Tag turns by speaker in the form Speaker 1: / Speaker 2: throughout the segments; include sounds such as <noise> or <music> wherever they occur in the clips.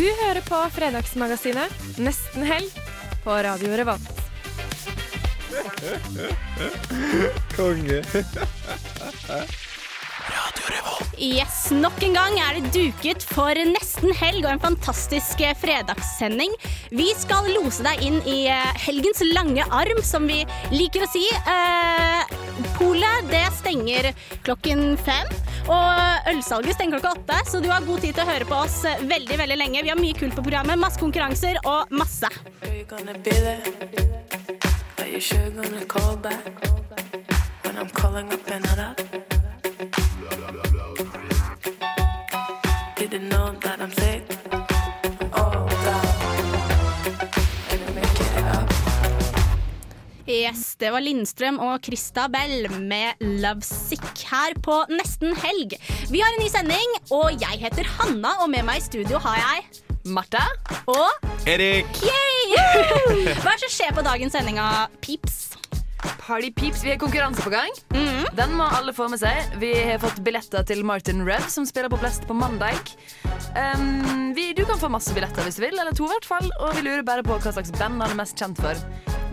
Speaker 1: Du hører på Fredagsmagasinet Nesten helg på Radio Revolt.
Speaker 2: Konge.
Speaker 3: Yes, Nok en gang er det duket for nesten helg og en fantastisk eh, fredagssending. Vi skal lose deg inn i eh, helgens lange arm, som vi liker å si. Eh, Polet det stenger klokken fem, og ølsalget stenger klokka åtte, så du har god tid til å høre på oss veldig veldig lenge. Vi har mye kult på programmet, masse konkurranser og masse.
Speaker 4: Didn't know gonna
Speaker 3: Yes, det var Lindstrøm og Christabel med Love Sick her på Nesten helg. Vi har en ny sending, og jeg heter Hanna, og med meg i studio har jeg
Speaker 1: Martha.
Speaker 3: og
Speaker 5: Erik.
Speaker 3: Yay! <laughs> Hva er det som skjer på dagens sending av Peeps?
Speaker 1: Party Peeps, vi har konkurranse på gang. Den må alle få med seg. Vi har fått billetter til Martin Rev, som spiller på Blest på mandag. Um, vi, du kan få masse billetter hvis du vil, eller to i hvert fall. Og vi lurer bare på hva slags band han er mest kjent for.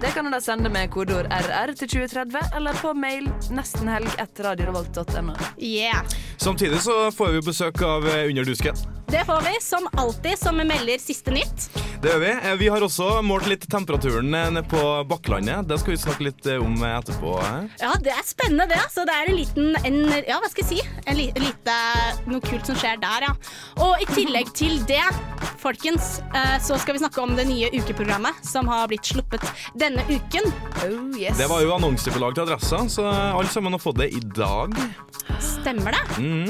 Speaker 1: Det kan du da sende med kodeord RR til 2030, eller på mail nestenhelg etter radiorevolt.no.
Speaker 3: Yeah.
Speaker 6: Samtidig så får vi besøk av eh, Under dusken.
Speaker 3: Det får vi, som alltid, som melder siste nytt.
Speaker 6: Det gjør vi. Eh, Vi har også målt litt temperaturen eh, nede på Bakklandet. Det skal vi snakke litt eh, om etterpå.
Speaker 3: Ja, det er spennende, det. Så det er en liten en, Ja, hva skal jeg si? En li, lite Noe kult som skjer der, ja. Og i tillegg til det, folkens, så skal vi snakke om det nye ukeprogrammet som har blitt sluppet denne uken.
Speaker 1: Oh, yes.
Speaker 6: Det var jo annonsebelag til Adressa, så alle sammen har fått det i dag.
Speaker 3: Stemmer det?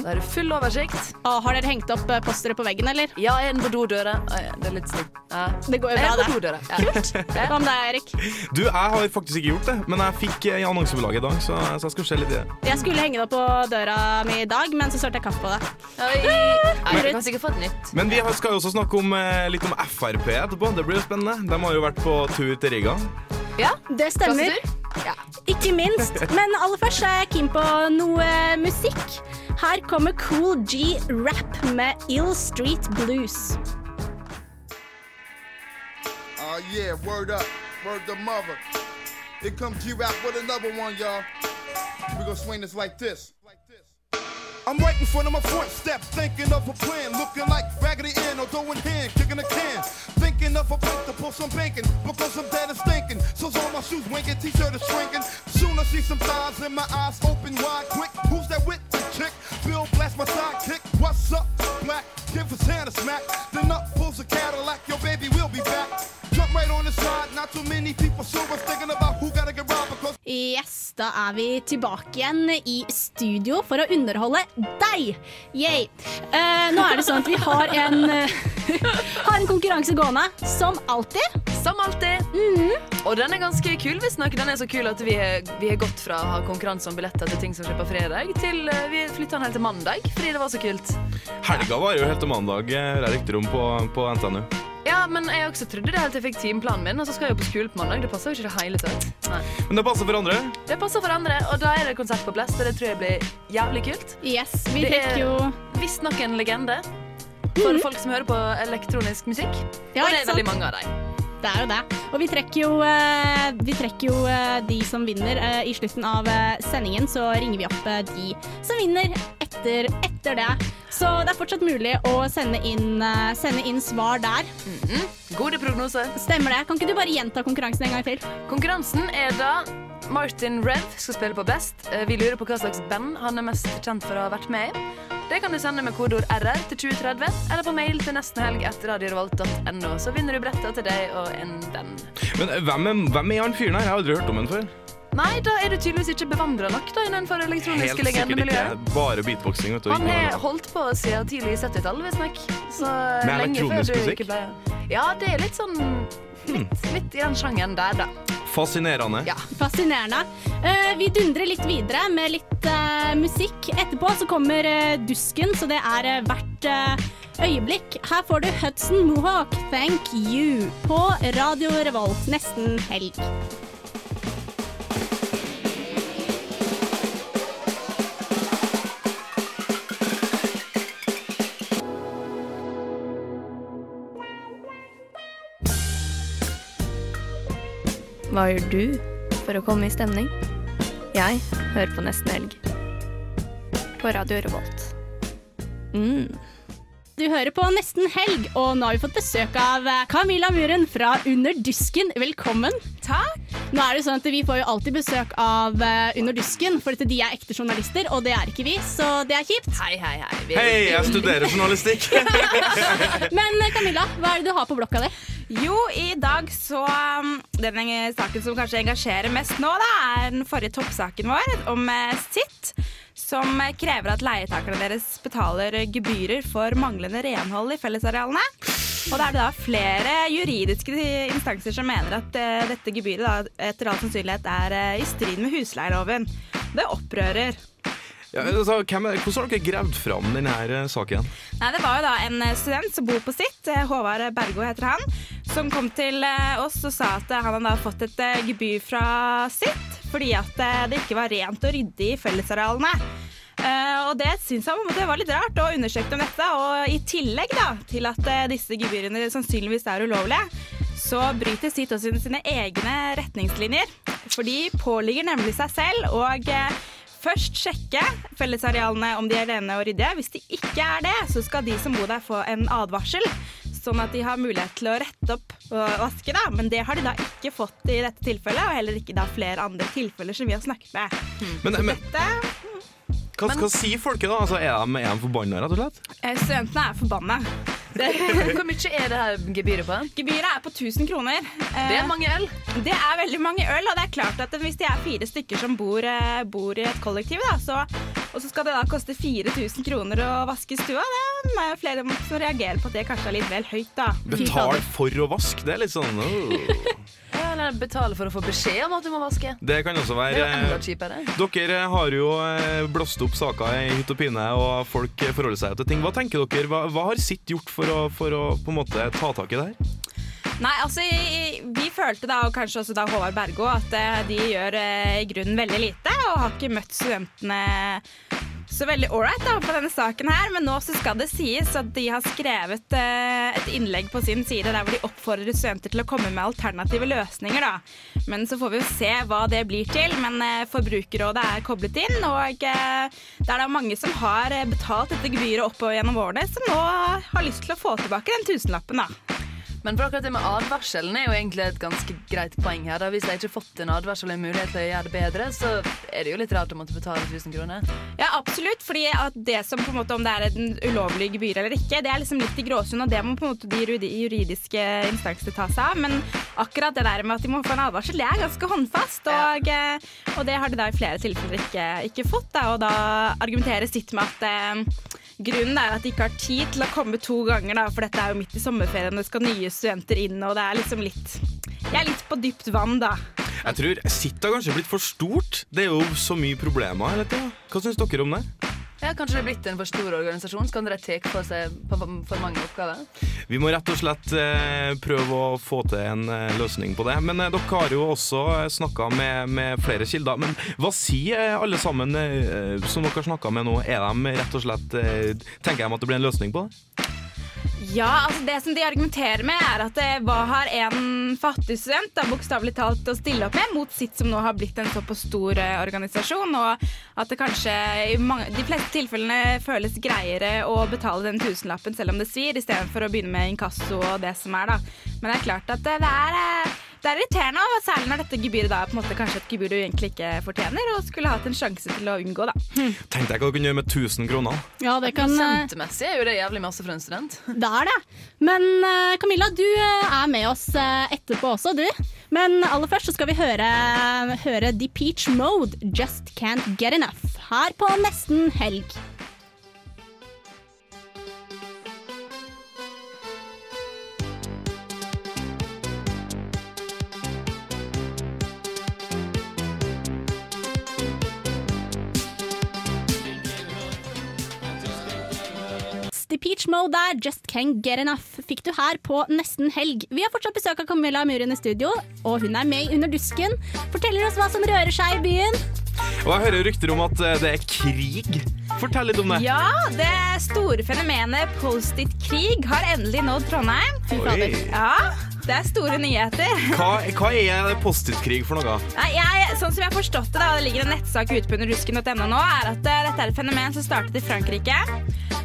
Speaker 1: Da er det full oversikt.
Speaker 3: Og har dere hengt opp posteret postere på veggen, eller?
Speaker 1: Ja, er på dodøra. Det er litt stygt. Ja.
Speaker 3: Det går jo bra, det.
Speaker 1: Ja.
Speaker 3: Hva med deg, Erik?
Speaker 6: Du, jeg har faktisk ikke gjort det, men jeg fikk eh, i annonsebelaget i dag, så, så jeg skal se litt i det.
Speaker 3: Jeg skulle henge det opp på døra mi i dag, men så sølte jeg kaffe på det.
Speaker 1: Oi. <laughs> Nei, jeg kan sikkert få et nytt.
Speaker 6: Men vi skal jo også snakke om, eh, litt om Frp etterpå. Det blir jo spennende. De har jo vært på tur til Riga.
Speaker 1: Ja,
Speaker 3: Det stemmer.
Speaker 1: Ja.
Speaker 3: Ikke minst. <laughs> Men aller først er jeg keen på noe musikk. Her kommer Cool G Rap med Ill Street Blues.
Speaker 7: Uh, yeah, word up. Word the mother. Here comes G-Rap with another one, y'all. we gonna swing this like this. I'm right in front of my front step, thinking of a plan, looking like Raggedy Ann or going hand, kicking a can. Thinking of a place to pull some banking, because I'm dead and stinking. So's all my shoes winking, t-shirt is shrinking. Soon I see some thighs in my eyes open wide, quick. Who's that with the chick? Bill blast my sidekick. What's up, black? Give his hand a smack. Then up pulls a Cadillac, your baby will be back. Jump right on the side, not too many people us thinking about who gotta get because
Speaker 3: Yes, da er vi tilbake igjen i studio for å underholde deg. Yay. Eh, nå er det sånn at vi har en, <laughs> har en konkurranse gående, som alltid.
Speaker 1: Som alltid. Og den er ganske kul, visstnok. Den er så kul at vi har, gått fra å ha konkurranse om billetter til ting som skjer på fredag, til eh, vi flytta den helt til mandag fordi det var så kult.
Speaker 6: Helga var jo helt til mandag, eh, hører riktig rom om på, på NTNU.
Speaker 1: Ja, men jeg også trodde det helt til jeg fikk timeplanen min, og så skal jeg jo på skole på mandag. Det passer jo ikke det hele tatt. Nei.
Speaker 6: Men det passer for andre.
Speaker 1: Det passer for andre, og da er det konsert på Blest, og det tror jeg blir jævlig kult.
Speaker 3: Yes, vi
Speaker 1: Det
Speaker 3: fikk
Speaker 1: er
Speaker 3: jo
Speaker 1: visstnok en legende for folk som hører på elektronisk musikk.
Speaker 3: Ja,
Speaker 1: og det er veldig mange av dem.
Speaker 3: Det er jo det. Og vi trekker jo, eh, vi trekker jo eh, de som vinner eh, i slutten av sendingen. Så ringer vi opp de som vinner etter, etter det. Så det er fortsatt mulig å sende inn, sende inn svar der.
Speaker 1: Gode prognoser.
Speaker 3: Stemmer det. Kan ikke du bare gjenta konkurransen en gang til?
Speaker 1: Konkurransen er da Martin Rev skal spille på Best. Eh, Vi lurer på hva slags band han er mest kjent for å ha vært med i. Det kan du sende med kodeord RR til 2030, eller på mail til nesten helg etter radiorevolt.no. Så vinner du bretter til deg og en venn.
Speaker 6: Men eh, hvem er, hvem er han fyren her? Jeg har aldri hørt om han før.
Speaker 1: Nei, da er du tydeligvis ikke bevandra nok da, innenfor
Speaker 6: Helt
Speaker 1: elektroniske
Speaker 6: sikkert
Speaker 1: legendemiljøet.
Speaker 6: ikke bare beatboxing. Vet du,
Speaker 1: Han har holdt på siden tidlig 70-tall, visstnok.
Speaker 6: Med elektronisk
Speaker 1: du
Speaker 6: musikk?
Speaker 1: Ja, det er litt sånn Litt, litt i den sjangeren der, da.
Speaker 6: Fascinerende.
Speaker 1: Ja.
Speaker 3: Fascinerende. Uh, vi dundrer litt videre med litt uh, musikk. Etterpå så kommer uh, Dusken, så det er hvert øyeblikk. Her får du Hudson Mohawk, Thank You, på Radio Revolt nesten helg.
Speaker 8: Hva gjør du for å komme i stemning? Jeg hører på Nesten Helg. På Radio Revolt.
Speaker 3: Mm. Du hører på Nesten helg, og nå har vi fått besøk av Camilla Muren fra Under dusken. Velkommen.
Speaker 9: Takk.
Speaker 3: Nå er det sånn at Vi får jo alltid besøk av eh, Under dusken, for de er ekte journalister, og det er ikke vi, så det er kjipt.
Speaker 1: Hei, hei, hei.
Speaker 6: Hei, jeg studerer journalistikk. <laughs>
Speaker 3: Men eh, Camilla, hva er det du har på blokka di?
Speaker 9: Jo, i dag så um, Den saken som kanskje engasjerer mest nå, da, er den forrige toppsaken vår om eh, sitt. Som krever at leietakerne deres betaler gebyrer for manglende renhold i fellesarealene. Og da er det da flere juridiske instanser som mener at eh, dette gebyret da, etter all sannsynlighet er eh, i strid med husleieloven. Det opprører.
Speaker 6: Ja, altså, hvem er, hvordan har dere gravd fram denne eh, saken?
Speaker 9: Nei, Det var jo da en eh, student som bor på sitt, eh, Håvard Bergo heter han, som kom til oss og sa at han hadde fått et gebyr fra sitt fordi at det ikke var rent og ryddig i fellesarealene. Eh, og det syntes han det var litt rart, og undersøkte om dette. Og i tillegg da, til at eh, disse gebyrene sannsynligvis er ulovlige, så bryter sitt også sine egne retningslinjer. For de påligger nemlig seg selv og eh, først sjekke fellesarealene om de er rene og ryddige. Hvis de ikke er det, så skal de som bor der få en advarsel. Sånn at de har mulighet til å rette opp og vaske. da Men det har de da ikke fått i dette tilfellet, og heller ikke da flere andre tilfeller som vi har snakket med.
Speaker 6: Men, men
Speaker 9: Dette,
Speaker 6: hva, hva sier folket, da? Altså, er de, er de forbanna, rett og slett?
Speaker 9: eh, studentene er forbanna. <laughs>
Speaker 1: Hvor mye er det her gebyret på?
Speaker 9: Gebyret er på 1000 kroner. Eh,
Speaker 1: Det er mange øl.
Speaker 9: Det er veldig mange øl, og det er klart at hvis de er fire stykker som bor, eh, bor i et kollektiv, da, så, og så skal det da koste 4000 kroner å vaske stua, det er flere som reagerer på at det kanskje er litt vel høyt, da.
Speaker 6: Betal for å vaske, det er litt sånn åh. <laughs>
Speaker 1: Ja, Eller betale for å få beskjed om at du må vaske.
Speaker 6: Det kan også
Speaker 1: Det er jo
Speaker 6: være
Speaker 1: enda kjipere.
Speaker 6: Dere har jo eh, blåst opp saker i hytt og pine, og folk forholder seg til ting. Hva tenker dere? Hva, hva har sitt gjort for å, for å på en måte ta tak i det her?
Speaker 9: Nei, altså Vi følte da, og kanskje også da Håvard Bergo, at eh, de gjør eh, i grunnen veldig lite, og har ikke møtt studentene så veldig ålreit på denne saken her. Men nå så skal det sies at de har skrevet eh, et innlegg på sin side der hvor de oppfordrer studenter til å komme med alternative løsninger. da. Men så får vi jo se hva det blir til. Men eh, Forbrukerrådet er koblet inn, og eh, det er da mange som har betalt dette gebyret opp gjennom årene, som nå har lyst til å få tilbake den tusenlappen. da.
Speaker 1: Men for akkurat det med advarselen er jo egentlig et ganske greit poeng her. Da. Hvis jeg ikke har fått en advarsel og en mulighet til å gjøre det bedre, så er det jo litt rart å måtte betale 1000 kroner.
Speaker 9: Ja, absolutt. fordi det som på en måte, Om det er en ulovlig gebyr eller ikke, det er liksom litt i gråsonen, og det må på en måte de juridiske instansene ta seg av. Men akkurat det der med at de må få en advarsel, det er ganske håndfast. Og, ja. og det har de da i flere tilfeller ikke, ikke fått. Da, og da argumenterer sitt med at eh, grunnen er at de ikke har tid til å komme to ganger, da, for dette er jo midt i sommerferien, og det skal nye studenter inn, og det er liksom litt Jeg er litt på dypt vann, da.
Speaker 6: Jeg tror sitt har kanskje blitt for stort. Det er jo så mye problemer hele tida. Hva syns dere om det?
Speaker 1: Ja, Kanskje det er blitt en for stor organisasjon? Så kan dere ta på seg for mange oppgaver?
Speaker 6: Vi må rett og slett eh, prøve å få til en eh, løsning på det. Men eh, dere har jo også snakka med, med flere kilder. Men hva sier eh, alle sammen eh, som dere har snakka med nå? Er de rett og slett eh, Tenker de at det blir en løsning på det?
Speaker 9: Ja, altså det som de argumenterer med er at hva har en fattig student da, bokstavelig talt å stille opp med mot sitt som nå har blitt en såpass stor eh, organisasjon, og at det kanskje i mange, de fleste tilfellene føles greiere å betale den tusenlappen selv om det svir, istedenfor å begynne med inkasso og det som er, da. Men det er klart at det, det er eh, det er irriterende, og særlig når dette gebyret da er på en måte kanskje et gebyr du egentlig ikke fortjener, og skulle hatt en sjanse til å unngå, da.
Speaker 6: Tenk deg hva du kunne gjøre med 1000 kroner.
Speaker 3: Ja, det kan
Speaker 1: Sentemessig er jo det jævlig masse for en student.
Speaker 3: Det er det. Men eh, Camilla, du eh, er med oss eh, etterpå også, du. Men aller først så skal vi høre, høre Peach Mode, Just Can't Get Enough, her på nesten helg. Depeche Mode der, Just Can't Get Enough, fikk du her på nesten helg. Vi har fortsatt besøk av Camilla Muren i studio, og hun er med i Under dusken. Forteller oss hva som rører seg i byen.
Speaker 6: Og jeg hører rykter om at eh, det er krig. Fortell litt om det.
Speaker 9: Ja, det store fenomenet Post-It-krig har endelig nådd Trondheim.
Speaker 6: Fy fader. Oi.
Speaker 9: Ja, det er store nyheter.
Speaker 6: Hva, hva er Post-It-krig for noe?
Speaker 9: Nei, jeg, sånn som jeg har forstått det, da, det ligger en nettsak ute på underrusken.no nå, er at uh, dette er et fenomen som startet i Frankrike.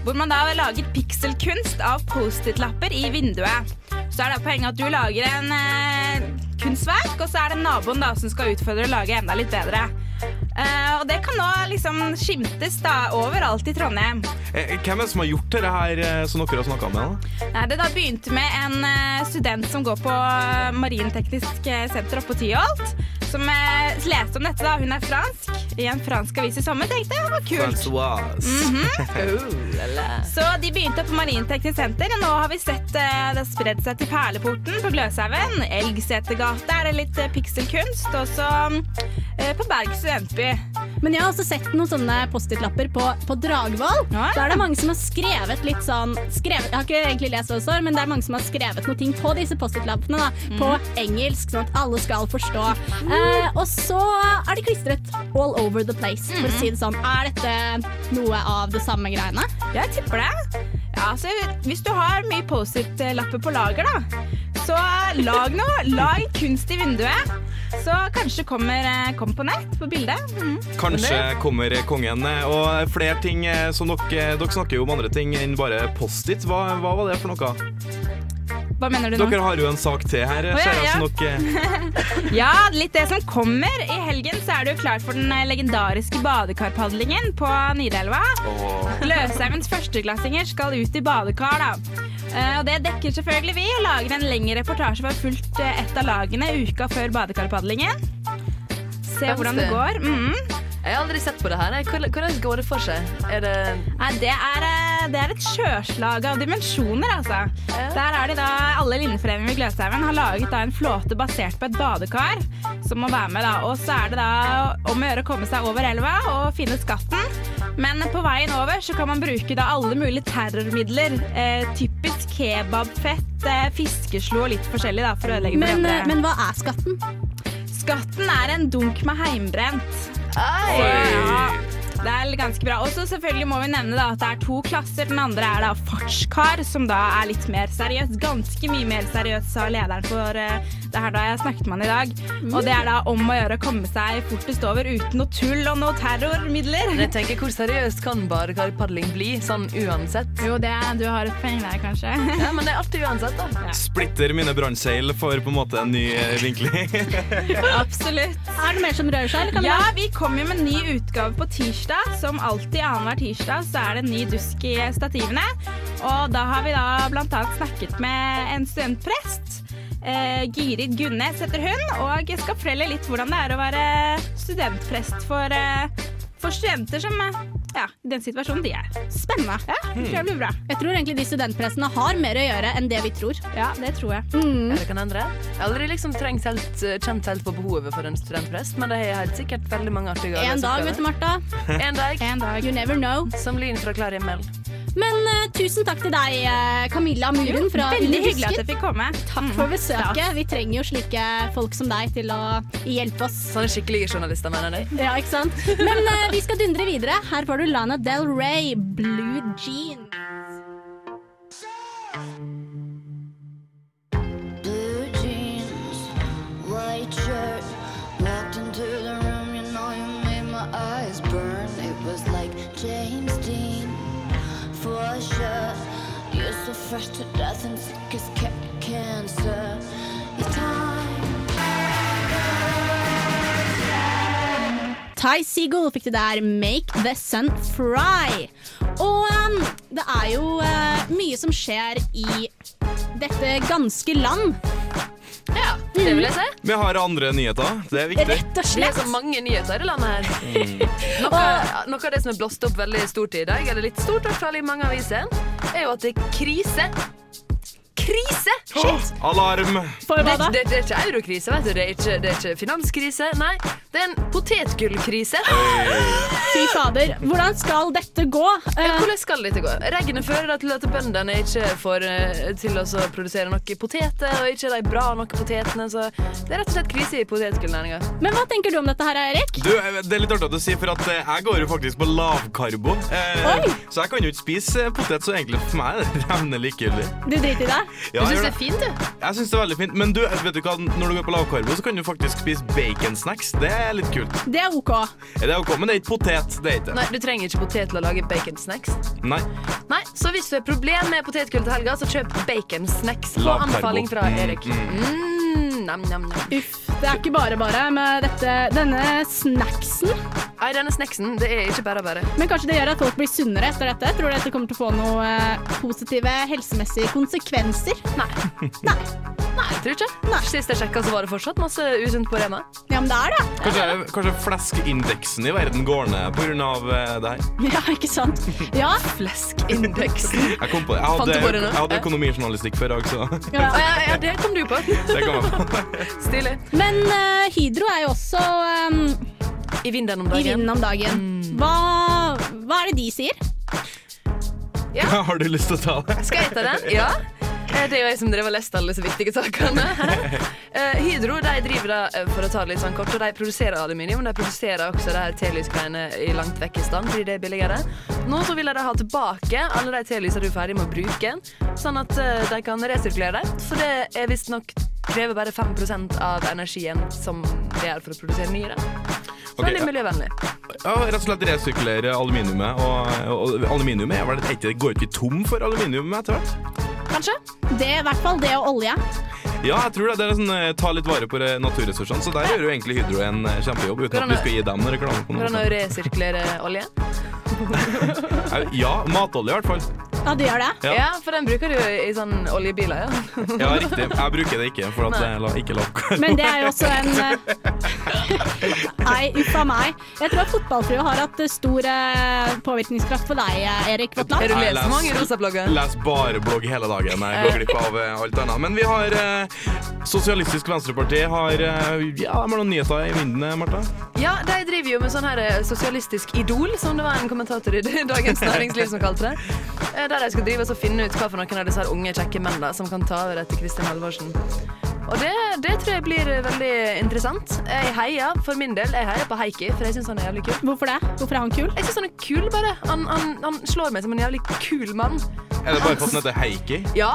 Speaker 9: Hvor man da lager pikselkunst av Post-It-lapper i vinduet. Så er da poenget at du lager en uh, kunstverk, og så er det naboen da som skal utfordre å lage enda litt bedre. Eh, og det kan nå liksom skimtes da overalt i Trondheim.
Speaker 6: Eh, Hvem er det som har gjort dette her, eh, som dere har snakka med? da?
Speaker 9: Nei, det da begynte med en eh, student som går på Marinteknisk senter oppe på Tyholt. Som eh, leste om dette. da Hun er fransk i en fransk avis i sommer. Tenkte jeg det var kult.
Speaker 6: Francoise.
Speaker 9: Mhm. Så de begynte på Marinteknisk senter, og nå har vi sett eh, det har spredd seg til Perleporten på Gløshaugen. Elgsetergate er det litt eh, pikselkunst. Og så eh, på Berg studentby.
Speaker 3: Men jeg har også sett noen sånne Post-It-lapper på, på Dragvoll.
Speaker 9: Ja, ja.
Speaker 3: Da er det mange som har skrevet litt sånn skrevet, Jeg har ikke egentlig lest hva det står, men det er mange som har skrevet noe ting på disse Post-It-lappene. Mm. På engelsk, sånn at alle skal forstå. Eh, og så er de klistret all over the place, for å si det sånn. Er dette noe av det samme greiene?
Speaker 9: Jeg tipper det. Ja, så Hvis du har mye Post-It-lapper på lager, da, så lag noe. Lag kunst i vinduet. Så kanskje kommer, kom på nett, på bildet. Mm.
Speaker 6: Kanskje kommer kongen. eh, Og flere ting eh, som dere, dere snakker jo om andre ting enn bare Post-It. Hva, hva var det for noe?
Speaker 9: Hva mener du nå?
Speaker 6: Dere har jo en sak til her.
Speaker 9: Oh, ja, ja.
Speaker 6: som <laughs>
Speaker 9: Ja, litt det som kommer. I helgen så er du klar for den eh, legendariske badekarpadlingen på Nidelva. Løsheimens førsteklassinger skal ut i badekar, da. Eh, Og det dekker selvfølgelig vi. og Lager en lengre reportasje for fullt eh, ett av lagene uka før badekarpadlingen. Se hvordan det går. Mhm.
Speaker 1: Jeg har aldri sett på det her. Hvordan går det for seg? Er det
Speaker 9: Nei, det er, eh, det er et sjøslag av dimensjoner, altså. Der er de da, Alle linjeforeningene ved Gløshaugen har laget da en flåte basert på et badekar som må være med. da. Og så er det da om å gjøre å komme seg over elva og finne skatten. Men på veien over så kan man bruke da alle mulige terrormidler. Eh, typisk kebabfett, eh, fiskeslo og litt forskjellig da, for å ødelegge for
Speaker 3: Men,
Speaker 9: de
Speaker 3: eh,
Speaker 9: andre.
Speaker 3: men hva er skatten?
Speaker 9: Skatten er en dunk med heimbrent.
Speaker 1: Ei!
Speaker 9: Ja, det er ganske bra. Og så selvfølgelig må vi nevne da at det er to klasser. Den andre er da fartskar, som da er litt mer seriøs. Ganske mye mer seriøs, sa lederen for uh, det her da jeg snakket med han i dag. Og det er da om å gjøre å komme seg fortest over uten noe tull og noe terrormidler.
Speaker 1: Jeg tenker, Hvor seriøst kan barkarpadling bli, sånn uansett?
Speaker 9: Jo, det, du har et poeng der, kanskje. <laughs>
Speaker 1: Ja, Men det er alltid uansett, da.
Speaker 6: splitter mine brannseil for på en måte en ny eh, vinkling. <laughs>
Speaker 9: Absolutt.
Speaker 3: Er det mer som rører seg? Eller kan
Speaker 9: Ja,
Speaker 3: vi...
Speaker 9: vi kommer jo med en ny utgave på tirsdag. Som alltid annenhver tirsdag så er det ny dusk i stativene. Og da har vi da annet snakket med en studentprest. Eh, Girid Gunnes heter hun, og jeg skal fortelle litt hvordan det er å være studentprest for, eh, for studenter som eh, ja, i den situasjonen de er.
Speaker 3: Spennende.
Speaker 9: Ja, det tror jeg blir bra.
Speaker 3: Jeg tror egentlig de studentprestene har mer å gjøre enn det vi tror.
Speaker 9: Ja, det tror jeg.
Speaker 3: Mm.
Speaker 1: Ja, det kan endre. Jeg har aldri liksom trengt helt, eh, kjent helt på behovet for en studentprest, men det har helt sikkert veldig mange artige
Speaker 3: En dag, vet du, Martha. <laughs>
Speaker 1: En dag.
Speaker 9: En dag.
Speaker 3: You never know.
Speaker 1: Som lyn fra klar himmel.
Speaker 3: Men uh, tusen takk til deg, eh, Camilla Muren fra
Speaker 9: Veldig hyggelig at jeg fikk komme.
Speaker 3: Takk for besøket. Vi trenger jo slike folk som deg til å hjelpe oss.
Speaker 1: Sånne skikkelige journalister, mener jeg.
Speaker 3: Ja, ikke sant? Men uh, vi skal dundre videre. Her får du Lana Del Rey, Blue Jeans.
Speaker 10: Blue jeans, white shirt. Walked into the room, you know you made my eyes burn. It was like James Dean, for sure. You're so fresh to death and sick as cancer. Time.
Speaker 3: Ty Seagull fikk det der, Make the Sun Fry. Og um, det er jo uh, mye som skjer i dette ganske land.
Speaker 1: Ja. Det vil jeg se.
Speaker 6: Vi har andre nyheter. Det er viktig.
Speaker 3: Rett og
Speaker 1: Vi har
Speaker 3: slett.
Speaker 1: så mange nyheter i det landet her. <laughs> Noe, noe av det som er blåst opp veldig stort i dag, eller litt stort i mange aviser, er jo at det er krise. Krise! Shit!
Speaker 6: Alarm!
Speaker 3: For hva da?
Speaker 1: Det, det, det er ikke eurokrise, vet du. Det er ikke, det er ikke finanskrise. Nei, det er en potetgullkrise.
Speaker 3: Fy fader. Hvordan skal dette gå?
Speaker 1: Ja,
Speaker 3: Eh,
Speaker 1: hvordan skal dette gå? Regnet fører til at bøndene ikke får eh, til å produsere nok poteter, og ikke de bra nok potetene, så det er rett og slett krise i potetgullnæringa.
Speaker 3: Men hva tenker du om dette her, Erik?
Speaker 6: Du, eh, Det er litt artig at du sier, for at jeg går jo faktisk på lavkarbo. Eh, så jeg kan jo ikke spise potet, så egentlig for meg er det <laughs> revnende likegyldig.
Speaker 3: Du driter i det?
Speaker 6: Ja,
Speaker 1: Du
Speaker 6: jeg
Speaker 1: syns det er fint, du?
Speaker 6: Jeg synes det er veldig fint. Men du, vet du hva? når du går på lavkarbo, så kan du faktisk spise baconsnacks. Det er litt kult.
Speaker 3: Det er OK.
Speaker 6: Det er ok, Men det er ikke potet. Det er ikke
Speaker 1: Nei, du trenger ikke potet til å lage baconsnacks.
Speaker 6: Nei.
Speaker 1: Nei, Så hvis du har problem med potetgull til helga, så kjøp baconsnacks på anbefaling fra
Speaker 6: Mm,
Speaker 1: Erik. Mm, nam, nam, nam.
Speaker 3: Uff. Det er ikke bare bare med dette, denne snacksen.
Speaker 1: Nei, denne snacksen, det er ikke bare bare.
Speaker 3: Men kanskje det gjør at folk blir sunnere etter dette? Tror du dette kommer til å få noen eh, positive helsemessige konsekvenser?
Speaker 1: Nei. <laughs>
Speaker 3: Nei.
Speaker 1: Nei, jeg tror ikke. Sist jeg sjekka, så var det fortsatt masse usunt på Rema.
Speaker 3: Ja, men det er det.
Speaker 6: Kanskje, kanskje fleskindeksen i verden går ned pga. Eh, det her. <laughs>
Speaker 3: Ja, ikke sant? Ja.
Speaker 1: Fleskindeksen.
Speaker 6: Jeg kom på det. Jeg hadde,
Speaker 1: du på det
Speaker 6: jeg hadde økonomijournalistikk før, så
Speaker 3: ja.
Speaker 1: Ja, ja, ja, det kom du på. <laughs>
Speaker 6: det kom jeg på.
Speaker 1: Stilig.
Speaker 3: Men eh, Hydro er jo også um,
Speaker 1: I vinden om
Speaker 3: i
Speaker 1: dagen.
Speaker 3: vinden om dagen. Hva, hva er det de sier? <laughs>
Speaker 6: Har du lyst til å ta det?
Speaker 1: Skal jeg ta den? Ja. Eh, Det er jo jeg som drev og leste alle disse viktige sakene. Uh, <laughs> Hydro de driver da, for å ta det litt sånn kort, og de produserer aluminium. De produserer også det her telysgreiene i langt vekk i stand, fordi det er billigere. Nå så vil de ha tilbake alle de telysene du er ferdig med å bruke, sånn at de kan resirkulere dem. For det er visstnok krever bare 5% av energien som det er for å produsere nye.
Speaker 6: Okay,
Speaker 1: veldig miljøvennlig.
Speaker 6: Ja, rett og slett resirkulere aluminiumet. Og, og aluminiumet er vel ikke, det går ikke tom for aluminium etter hvert?
Speaker 1: Kanskje?
Speaker 3: Det er i hvert fall det og olje.
Speaker 6: Ja, jeg tror det. Det er sånn, ta litt vare på naturressursene. Så der gjør jo egentlig Hydro en eh, kjempejobb, uten at vi skal gi dem reklame
Speaker 1: Går det an å resirkulere olje? <laughs>
Speaker 6: Ja, matolje i hvert fall.
Speaker 3: Ja, det gjør det.
Speaker 6: Ja.
Speaker 1: Ja, for den bruker du i sånn oljebiler, ja.
Speaker 6: Ja, riktig. Jeg bruker det ikke, for at det er ikke lov.
Speaker 3: Men det er jo også en eh, <laughs> Nei, uff a meg. Jeg tror at fotballfrue har hatt eh, stor eh, påvirkningskraft på deg, Erik Vatland.
Speaker 1: Er du
Speaker 6: leser
Speaker 1: mange rosablogger?
Speaker 6: Les bare blogg hele dagen. Jeg går glipp av alt annet. Men vi har eh, Sosialistisk Venstreparti har eh, Ja, de har noen nyheter i vinden, Marta?
Speaker 1: Ja, de driver jo med sånn her sosialistisk idol, som det var en kommentator i <laughs> Dagens Næringsliv som kalte det. Der de skal drive og finne ut hva for noen av disse unge, kjekke menn som kan ta over etter Kristin Halvorsen. Og det, det tror jeg blir eh, veldig interessant. Jeg heier, for min del, jeg heier på Heikki, for jeg syns han er jævlig kul.
Speaker 3: Hvorfor det? Hvorfor er han kul?
Speaker 1: Jeg syns han er kul, bare. Han, han, han slår meg som en jævlig kul mann.
Speaker 6: Er det bare for han heter Heikki?
Speaker 1: Ja.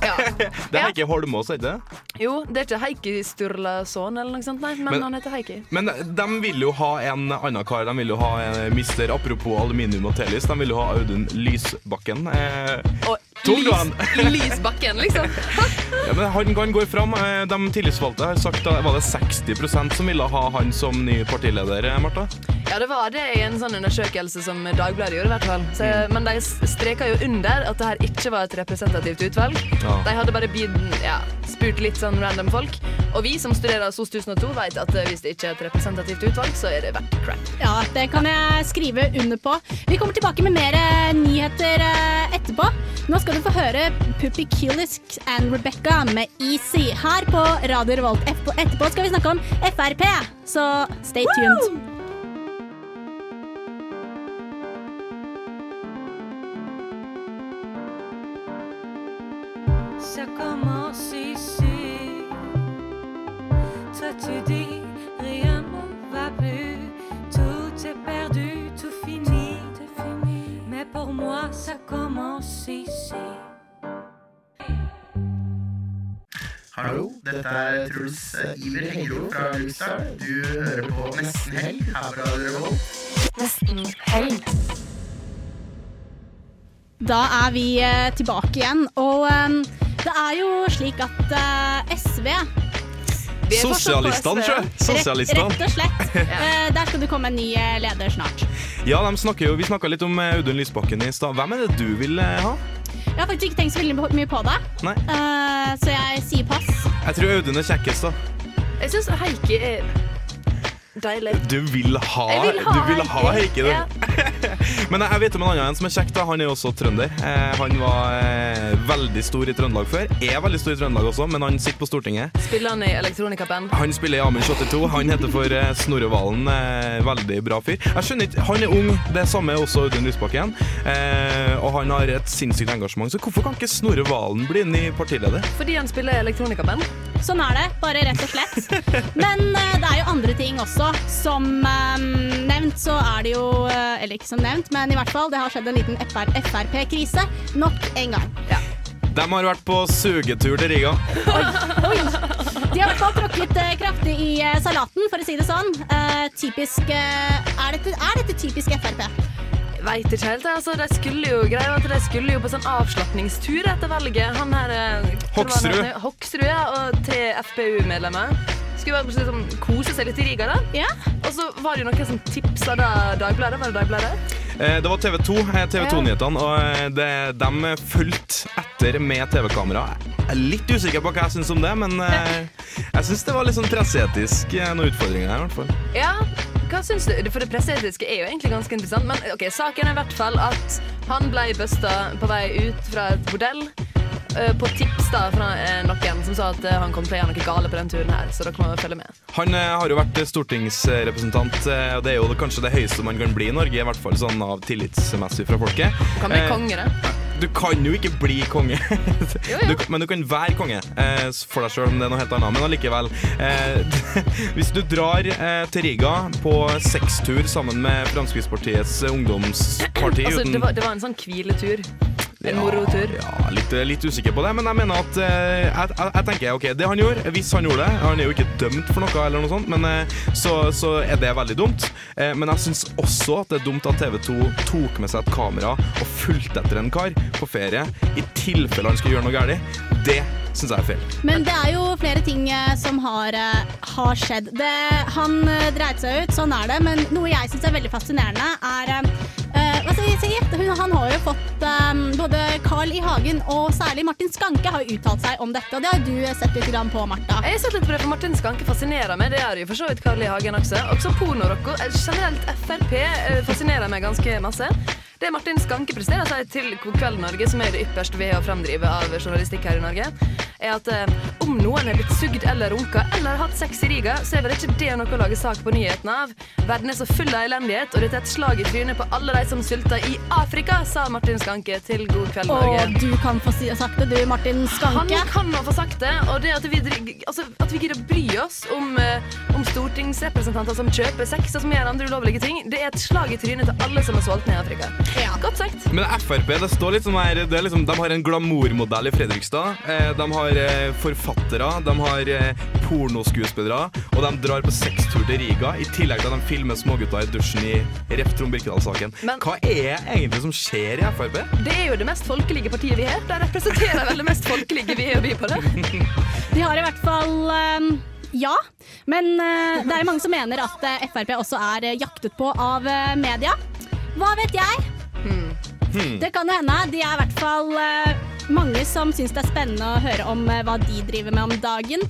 Speaker 1: ja. <laughs>
Speaker 6: Det er Heikki Holmås, er det ikke det?
Speaker 1: Jo, det er ikke Heikki Sturlason eller noe sånt, nei, men,
Speaker 6: Men-
Speaker 1: han heter Heikki.
Speaker 6: Men de vil jo ha en annen kar. De vil jo ha en mister apropos aluminium og telys De vil jo ha Audun Lysbakken. Eh,
Speaker 1: Og Lys. Lysbakken, liksom. <laughs>
Speaker 6: ja, men han kan gå fram. Eh, De tillitsvalgte har sagt at var det 60% som ville ha han som ny partileder, Marta? Martha?
Speaker 1: Ja, det var det i en sånn undersøkelse som Dagbladet gjorde, i hvert fall. Så,
Speaker 6: Mm.
Speaker 1: Men de streka jo under at det her ikke var et representativt utvalg.
Speaker 6: Ja.
Speaker 1: De hadde bare bid, ja, spurt litt sånn random folk. Og vi som studerer SOS 1002, vet at eh, hvis det ikke er et representativt utvalg, så er det verdt crap.
Speaker 3: Ja, det kan jeg skrive under på. Vi kommer tilbake med mer eh, nyheter eh, etterpå. Nå skal du få høre Puppy Killisk and Rebecca med Easy her på Radio Revolt. Etterpå, skal vi snakke om Frp, så stay tuned.
Speaker 4: Ça commence ici.
Speaker 11: Dette er Truls Iver Hengro fra Luxar. Du hører på Nesten Helg her fra Radio Revolt.
Speaker 8: Nesten helg.
Speaker 3: Da er vi eh, tilbake igjen, og eh, det er jo slik at eh, SV
Speaker 6: Sosialistene!
Speaker 3: Rett,
Speaker 6: Sosialistene.
Speaker 3: rett og slett. <laughs> Der skal det komme en ny leder snart.
Speaker 6: Ja, de snakker jo, Vi snakka litt om Audun Lysbakken i stad. Hvem er det du vil ha?
Speaker 3: Jeg har faktisk ikke tenkt så veldig mye på det,
Speaker 6: Nei.
Speaker 3: eh, så jeg sier pass.
Speaker 6: Jeg tror Audun er kjekkest, da.
Speaker 1: Jeg syns Heikki er deilig.
Speaker 6: Du vil ha,
Speaker 1: vil ha
Speaker 6: du vil ha Heikki, du.
Speaker 1: Ja. <laughs>
Speaker 6: Men jeg vet om en annen en som er kjekk. da Han er også trønder. Eh, han var eh, veldig stor i Trøndelag før. Er veldig stor i Trøndelag også, men han sitter på Stortinget.
Speaker 1: Spiller han i elektronikaband?
Speaker 6: Han spiller i Amund 82. Han heter for eh, Snorre Valen. Veldig bra fyr. Jeg skjønner ikke, Han er ung, det samme er også Audun Lysbakken. Eh, og han har et sinnssykt engasjement, så hvorfor kan ikke Snorre Valen bli ny partileder?
Speaker 1: Fordi han spiller i elektronikaband?
Speaker 3: Sånn er det, bare rett og slett. <laughs> Men det er jo andre ting også. Som eh, nevnt så er det jo eh, Eller ikke som nevnt, men i hvert fall, det har skjedd en liten FR Frp-krise nok en gang.
Speaker 6: De har vært på sugetur til Riga.
Speaker 3: Oi. De har i hvert fall tråkket eh, kraftig i eh, salaten, for å si det sånn. Eh, typisk eh, er, dette, er dette typisk Frp?
Speaker 1: Veit ikke helt. Altså, de skulle jo greia at de skulle jo på sånn avslapningstur etter valget. Han her eh, hva var
Speaker 6: Hoksrud.
Speaker 1: han het? Hoksrud, ja, og tre FPU-medlemmer. Skulle bare liksom kose seg litt i Riga, da. Og så var det jo noen som tipsa da Dagbladet. Var det Dagbladet?
Speaker 6: Eh, Det var TV 2, eh, TV 2-nyhetene, og eh, det, de fulgte etter med TV-kamera. Jeg er litt usikker på hva jeg syns om det, men jeg syns det var litt sånn presseetisk noen utfordringer her, i hvert fall.
Speaker 1: Ja, hva syns du? For det presseetiske er jo egentlig ganske interessant. Men ok, saken er i hvert fall at han ble busta på vei ut fra et bordell. Eh, På tips da fra eh, noen som sa at eh, han kom til å gjøre noe gale på den turen her. Så dere må følge med.
Speaker 6: Han har jo vært stortingsrepresentant, og det er jo kanskje det høyeste man kan bli i Norge, i hvert fall sånn av tillitsmessig fra folket.
Speaker 1: Kan bli konge, da.
Speaker 6: Du kan jo ikke bli konge, <laughs> Du, men du kan være konge for deg sjøl, om det er noe helt annet. Men allikevel. <laughs> Hvis du drar til Riga på sextur sammen med Fremskrittspartiets ungdomsparti
Speaker 1: Altså,
Speaker 6: uten
Speaker 1: det, var, det var en sånn hviletur. En morotur.
Speaker 6: ja, litt, litt usikker på det, men jeg mener at eh, jeg, jeg, jeg tenker, ok, Det han gjorde, hvis han gjorde det Han er jo ikke dømt for noe, eller noe sånt, men eh, så, så er det veldig dumt. Eh, men jeg syns også at det er dumt at TV 2 tok med seg et kamera og fulgte etter en kar på ferie i tilfelle han skulle gjøre noe galt. Det syns jeg er feil.
Speaker 3: Men det er jo flere ting som har, har skjedd. Det, han dreit seg ut, sånn er det. Men noe jeg syns er veldig fascinerende, er eh, han har jo fått eh, Både Carl I. Hagen og særlig Martin Skanke har uttalt seg om dette. Og det har du sett litt på, Martha.
Speaker 1: Jeg har sett litt på det, for Martin Skanke fascinerer meg. Det er jo for så vidt Carl I. Hagen også. Også pornorocco. Eh, Generelt Frp eh, fascinerer meg ganske masse. Det Martin Skanke presterer seg til God kveld Norge, som er det ypperste ved å fremdrive av journalistikk her i Norge, er at eh, om noen er blitt sugd eller runka eller hatt sex i Riga, så er vel ikke det noe å lage sak på nyhetene av. Verden er så full av elendighet, og dette er et slag i trynet på alle de som sulter i Afrika, sa Martin Skanke til God kveld Norge.
Speaker 3: Og du kan få si, sagt det, du, Martin Skanke.
Speaker 1: Han kan nå få sagt det, og det at vi, altså, at vi gidder å bry oss om, eh, om stortingsrepresentanter som kjøper sex og som gjør andre ulovlige ting, det er et slag i trynet til alle som er sultne i Afrika. Godt sagt.
Speaker 6: Men Frp det står litt sånn her det er liksom, De har en glamourmodell i Fredrikstad. Eh, de har eh, forfattere, de har eh, pornoskuespillere, og de drar på sextur til Riga. I tillegg til at de filmer smågutter i dusjen i Ref. Trond Birkedal-saken. Hva er egentlig som skjer i Frp?
Speaker 1: Det er jo det mest folkelige partiet vi har. De representerer vel det mest folkelige vi har å by på det. <laughs>
Speaker 3: De har i hvert fall um ja, men det er jo mange som mener at Frp også er jaktet på av media. Hva vet jeg? Det kan hende. De er i hvert fall eh, mange som syns det er spennende å høre om eh, hva de driver med om dagen.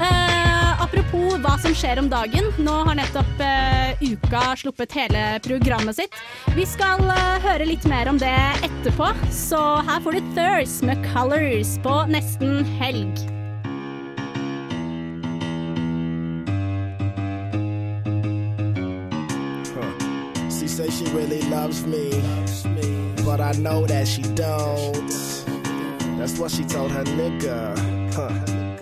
Speaker 3: Uh, apropos hva som skjer om dagen. Nå har nettopp uh, Uka sluppet hele programmet sitt. Vi skal uh, høre litt mer om det etterpå, så her får du Thurs med Colors på nesten helg.
Speaker 12: Say she really loves me, but I know that she don't. That's what she told her nigga. Huh. <laughs>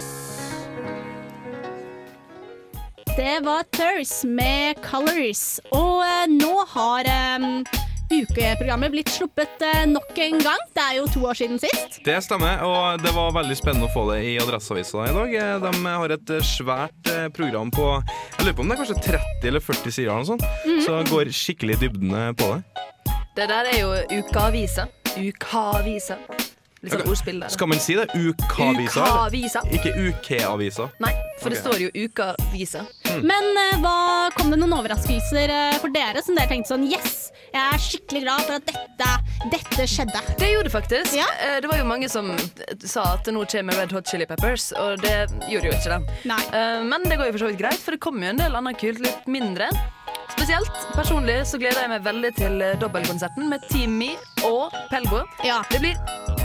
Speaker 3: Det var Thurs med Colors. Og eh, nå har eh, ukeprogrammet blitt sluppet eh, nok en gang. Det er jo to år siden sist.
Speaker 6: Det stemmer, og det var veldig spennende å få det i Adresseavisa i dag. Eh, De har et eh, svært program på Jeg lurer på om det er kanskje 30 eller 40 sider, eller noe sånt.
Speaker 1: Mhm.
Speaker 6: så går skikkelig i dybden eh, på det.
Speaker 1: Det der er jo ukeavisa. Ukaavisa. Litt sånn ordspill der.
Speaker 6: Skal man si det? Ukavisa?
Speaker 1: Ukavisa.
Speaker 6: Ikke UK-avisa?
Speaker 1: Nei, For det står jo Ukavisa.
Speaker 3: Men eh, hva kom det noen overraskelser eh, for dere som dere tenkte sånn Yes, jeg er skikkelig glad for at dette, dette skjedde.
Speaker 1: Det gjorde det faktisk. Eh, Det var jo mange som sa at nå kommer Red Hot Chili Peppers, og det gjorde jo ikke det. Eh, Men det går jo for så vidt greit, for det kommer jo en del annet kult litt mindre. Spesielt personlig så gleder jeg meg veldig til eh, dobbeltkonserten med Team Me og Pelgo. Det blir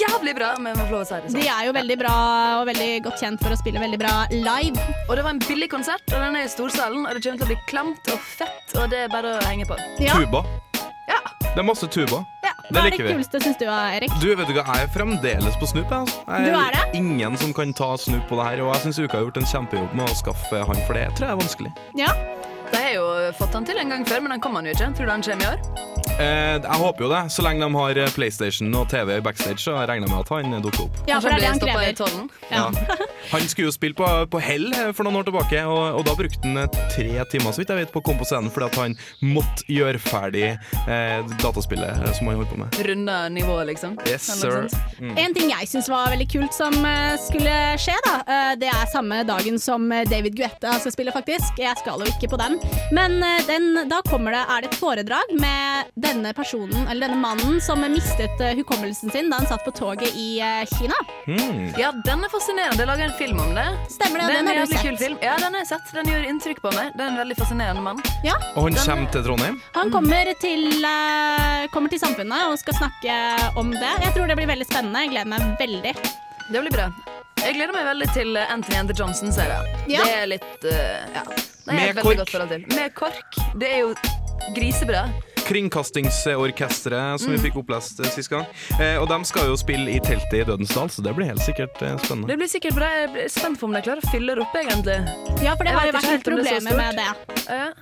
Speaker 1: jævlig bra, med si det sånn.
Speaker 3: De er jo veldig bra og veldig godt kjent for å spille veldig bra live.
Speaker 1: Og det var en billig konsert, og den er i storsalen, og det kommer til å bli klamt og fett, og det er bare å henge på.
Speaker 6: Tuba. Det er masse tuba.
Speaker 3: Hva
Speaker 6: det
Speaker 3: er det kuleste, syns du, Erik?
Speaker 6: Du, vet du hva, Jeg er fremdeles på snup. Jeg, altså. jeg
Speaker 3: Du er det?
Speaker 6: Ingen som kan ta snup på det her. Og jeg syns Uka har gjort en kjempejobb med å skaffe han, for det tror jeg er vanskelig.
Speaker 3: Ja.
Speaker 1: De har jo fått han til en gang før, men han kom han jo ikke. Tror du han kommer i år?
Speaker 6: Eh, jeg håper jo det. Så lenge de har eh, PlayStation og TV i backstage, så regner jeg med at han dukker opp.
Speaker 3: Ja, for det er det han krever.
Speaker 6: Ja. Han skulle jo spille på, på Hell eh, for noen år tilbake, og, og da brukte han eh, tre timer så vidt jeg vet, på å komme på scenen fordi at han måtte gjøre ferdig eh, dataspillet eh, som han holdt på med.
Speaker 1: Runda nivået, liksom?
Speaker 6: Yes, sir. Mm.
Speaker 3: En ting jeg syns var veldig kult som eh, skulle skje, da, eh, det er samme dagen som eh, David Guetta skal spille, faktisk. Jeg skal jo ikke på den. Men eh, den, da kommer det, er det et foredrag med denne personen, eller denne mannen, som mistet eh, hukommelsen sin da han satt på toget i Kina. Kina.
Speaker 1: Ja, den er fascinerende. Det er laga en film om det.
Speaker 3: Stemmer det,
Speaker 1: den,
Speaker 3: den
Speaker 1: en
Speaker 3: har du sett.
Speaker 1: kul film. Ja, den har jeg sett. Den gjør inntrykk på meg. Det er en veldig fascinerende mann.
Speaker 3: Ja.
Speaker 6: Og han
Speaker 1: Den-
Speaker 6: kommer til Trondheim.
Speaker 3: Han kommer til, eh, kommer til samfunnet og skal snakke om det. Jeg tror det blir veldig spennende. Jeg gleder meg veldig.
Speaker 1: Det blir bra. Jeg gleder meg veldig til Anthony and the Johnson-serien.
Speaker 3: Ja.
Speaker 1: Det er litt uh, Ja. Det er
Speaker 6: Med
Speaker 1: et veldig
Speaker 6: KORK.
Speaker 1: godt forhold til. Med KORK. Det er jo grisebra.
Speaker 6: Kringkastingsorkesteret som vi
Speaker 1: Mm.
Speaker 6: fikk opplest eh, sist gang. Eh, og de skal jo spille i teltet i Dødensdal, så det blir helt sikkert eh, spennende.
Speaker 1: Det blir sikkert bra. Jeg blir spent på om de klarer å fylle det opp, egentlig.
Speaker 3: Ja, for det
Speaker 1: Jeg
Speaker 3: har jo vært
Speaker 1: ikke helt om det er så
Speaker 3: med det.
Speaker 1: Ja.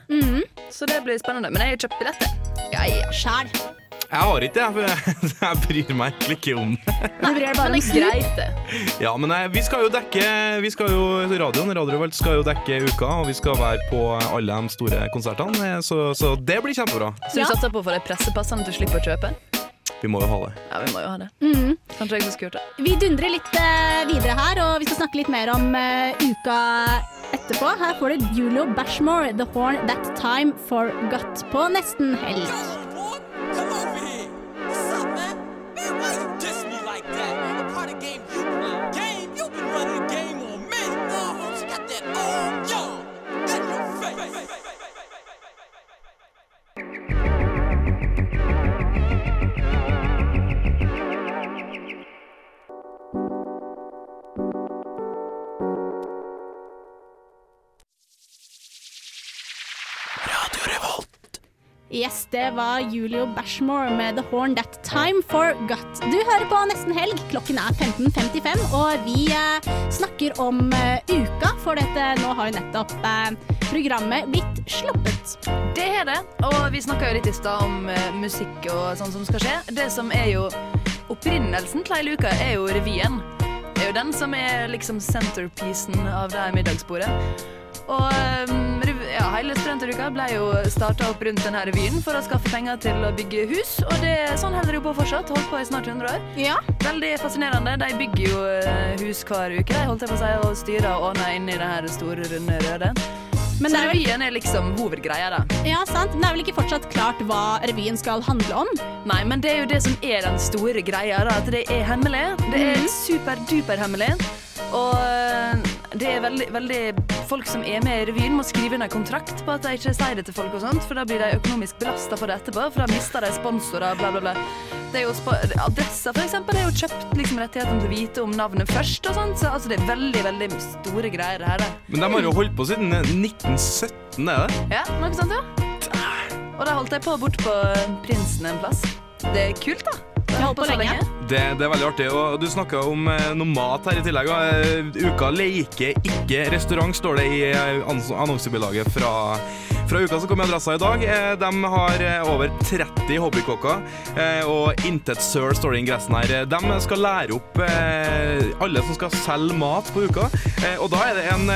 Speaker 1: Så det blir spennende. Men jeg har kjøpt billetter. Ja, ja.
Speaker 3: Sjæl.
Speaker 6: Jeg har ikke det, for jeg, <laughs> jeg bryr meg egentlig ikke om det.
Speaker 3: Om
Speaker 1: det er greit, det.
Speaker 6: Ja, men eh, vi skal jo dekke Vi skal jo, Radioen Radio Revolt skal jo dekke uka, og vi skal være på alle de store konsertene, eh, så, så det blir kjempebra.
Speaker 1: Så du satser på å få de pressepassene du slipper å kjøpe?
Speaker 6: Vi må jo ha det.
Speaker 1: Ja, vi må jo ha det.
Speaker 3: Mm.
Speaker 1: Kanskje jeg ikke skulle gjort det.
Speaker 3: Vi dundrer litt uh, videre her, og vi skal snakke litt mer om uh, uka etterpå. Her får du Julio Bashmore, The Horn That Time Forgot på nesten helg. Det var Julio Bashmore med The Horn That Time Forgot. Du hører på Nesten Helg. Klokken er 15.55, og vi eh, snakker om eh, uka, for dette nå har jo nettopp eh, programmet blitt sluppet.
Speaker 1: Det er det. Og vi snakka jo litt i stad om musikk og sånn som skal skje. Det som er jo opprinnelsen til hele uka, er jo revyen. Det er jo den som er liksom centerpiecen av det middagsbordet. Og um, ja, hele Studentuka ble jo starta opp rundt denne revyen for å skaffe penger til å bygge hus, og det, sånn holder jo på fortsatt. Holdt på i snart 100 år. Ja. Veldig fascinerende. De bygger jo eh, hus hver uke, de holdt jeg på å si, og styrer og ordner inni det her store, runde røde.
Speaker 3: Men
Speaker 1: Så revyen er liksom hovedgreia, da.
Speaker 3: Ja, sant. Men det er vel ikke fortsatt klart hva revyen skal handle om?
Speaker 1: Nei, men det er jo det som er den store greia, da, at det er hemmelig. Det er superduper hemmelig. Og øh, det er veldig, veldig Folk som er med i revyen, må skrive inn en kontrakt på at de ikke sier det til folk, og sånt, for da blir de økonomisk belasta på det etterpå, for da mister de sponsorer, bla, bla, bla. Det er jo Adresser, for eksempel, er jo kjøpt liksom, rettighetene til å vite om navnet først, og sånt, så altså, det er veldig, veldig store greier, det her. Da.
Speaker 6: Men de har jo holdt på siden eh, 1917, er det?
Speaker 1: Ja, noe sånt, ja. Og da holdt jeg på bort på Prinsen en plass. Det er kult, da. Det holdt på så lenge.
Speaker 6: Det, det er veldig artig. Og du snakka om eh, noe mat her i tillegg. Eh, uka leker ikke restaurant, står det i eh, annonsebilaget fra, fra uka som kom i adressa i dag. Eh, de har eh, over 30 hobbykokker, eh, og intet søl står det i ingressen her. De skal lære opp alle som skal selge mat på uka. Og da er det en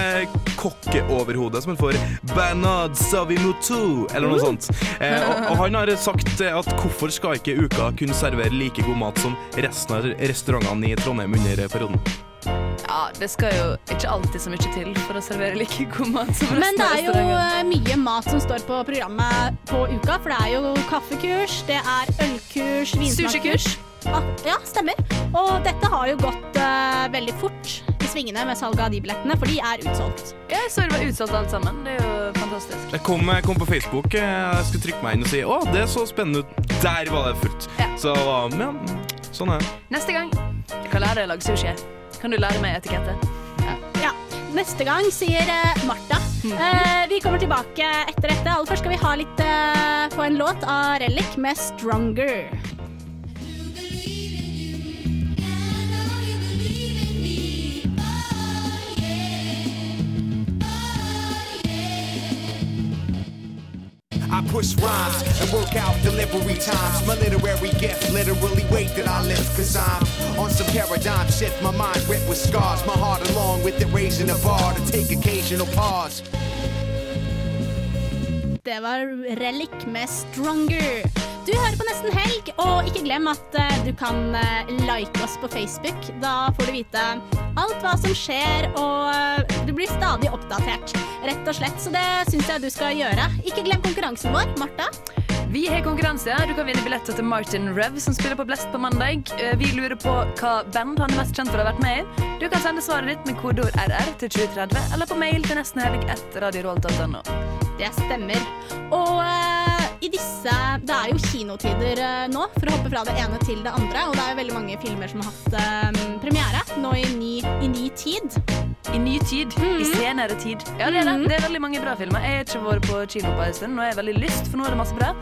Speaker 6: kokkeoverhode som heter for Bernard Savimotu, eller noe sånt. Og, og han har sagt at hvorfor skal ikke uka kunne servere like god mat som resten av restaurantene i Trondheim under perioden?
Speaker 1: Ja, Ja, det skal jo ikke alltid så mye til for å servere like god mat som resten
Speaker 3: Men det er jo eh, mye mat som står på programmet på uka, for det er jo kaffekurs, det er ølkurs, vinsmakkurs. Ah, Ja, stemmer. Og dette har jo gått uh, veldig fort i svingene med salget av de billettene, for de er utsolgt.
Speaker 1: Jeg så det var utsolgt alt sammen. Det er jo fantastisk.
Speaker 6: Jeg kom, jeg kom på Facebook, eh, jeg skulle trykke meg inn og si å, det så spennende ut. Der var det fullt. Så ja, sånn er det.
Speaker 1: Neste gang jeg kan lære deg å lage sushi. Kan du lære meg etikette?
Speaker 3: Ja. Neste gang, sier Martha. Martha. Eh, vi kommer tilbake etter dette. Aller først skal vi ha litt eh, på en låt av Relic med 'Stronger'.
Speaker 13: I push rhymes and work out delivery times. My literary gift, literally wait that I live. Cause I'm on some paradigm shift. My mind ripped with scars. My heart along with it raising the bar to take occasional pause.
Speaker 3: Det var Relic med 'Stronger'. Du hører på Nesten Helg, og ikke glem at eh, du kan eh, like oss på Facebook. Da får du vite alt hva som skjer, og eh, du blir stadig oppdatert, rett og slett. Så det syns jeg du skal gjøre. Ikke glem konkurransen vår. Martha?
Speaker 1: Vi har konkurranse. Du kan vinne billetter til Martin Rev, som spiller på Blest på mandag. Vi lurer på hva band han er mest kjent for å ha vært med i. Du kan sende svaret ditt med kodeord RR til 2030, eller på mail til nestenhelg etter radiorevolt.no.
Speaker 3: Det stemmer. Og i disse Det er jo kinotider eh, nå, for å hoppe fra det ene til det andre. Og det er jo veldig mange filmer som har hatt um, premiere nå i ny, i ny tid.
Speaker 1: I ny tid. I senere tid. Ja, det er det. Det er veldig mange bra filmer. Jeg har ikke vært på kino på en stund, og jeg har veldig lyst, for nå er det masse bra.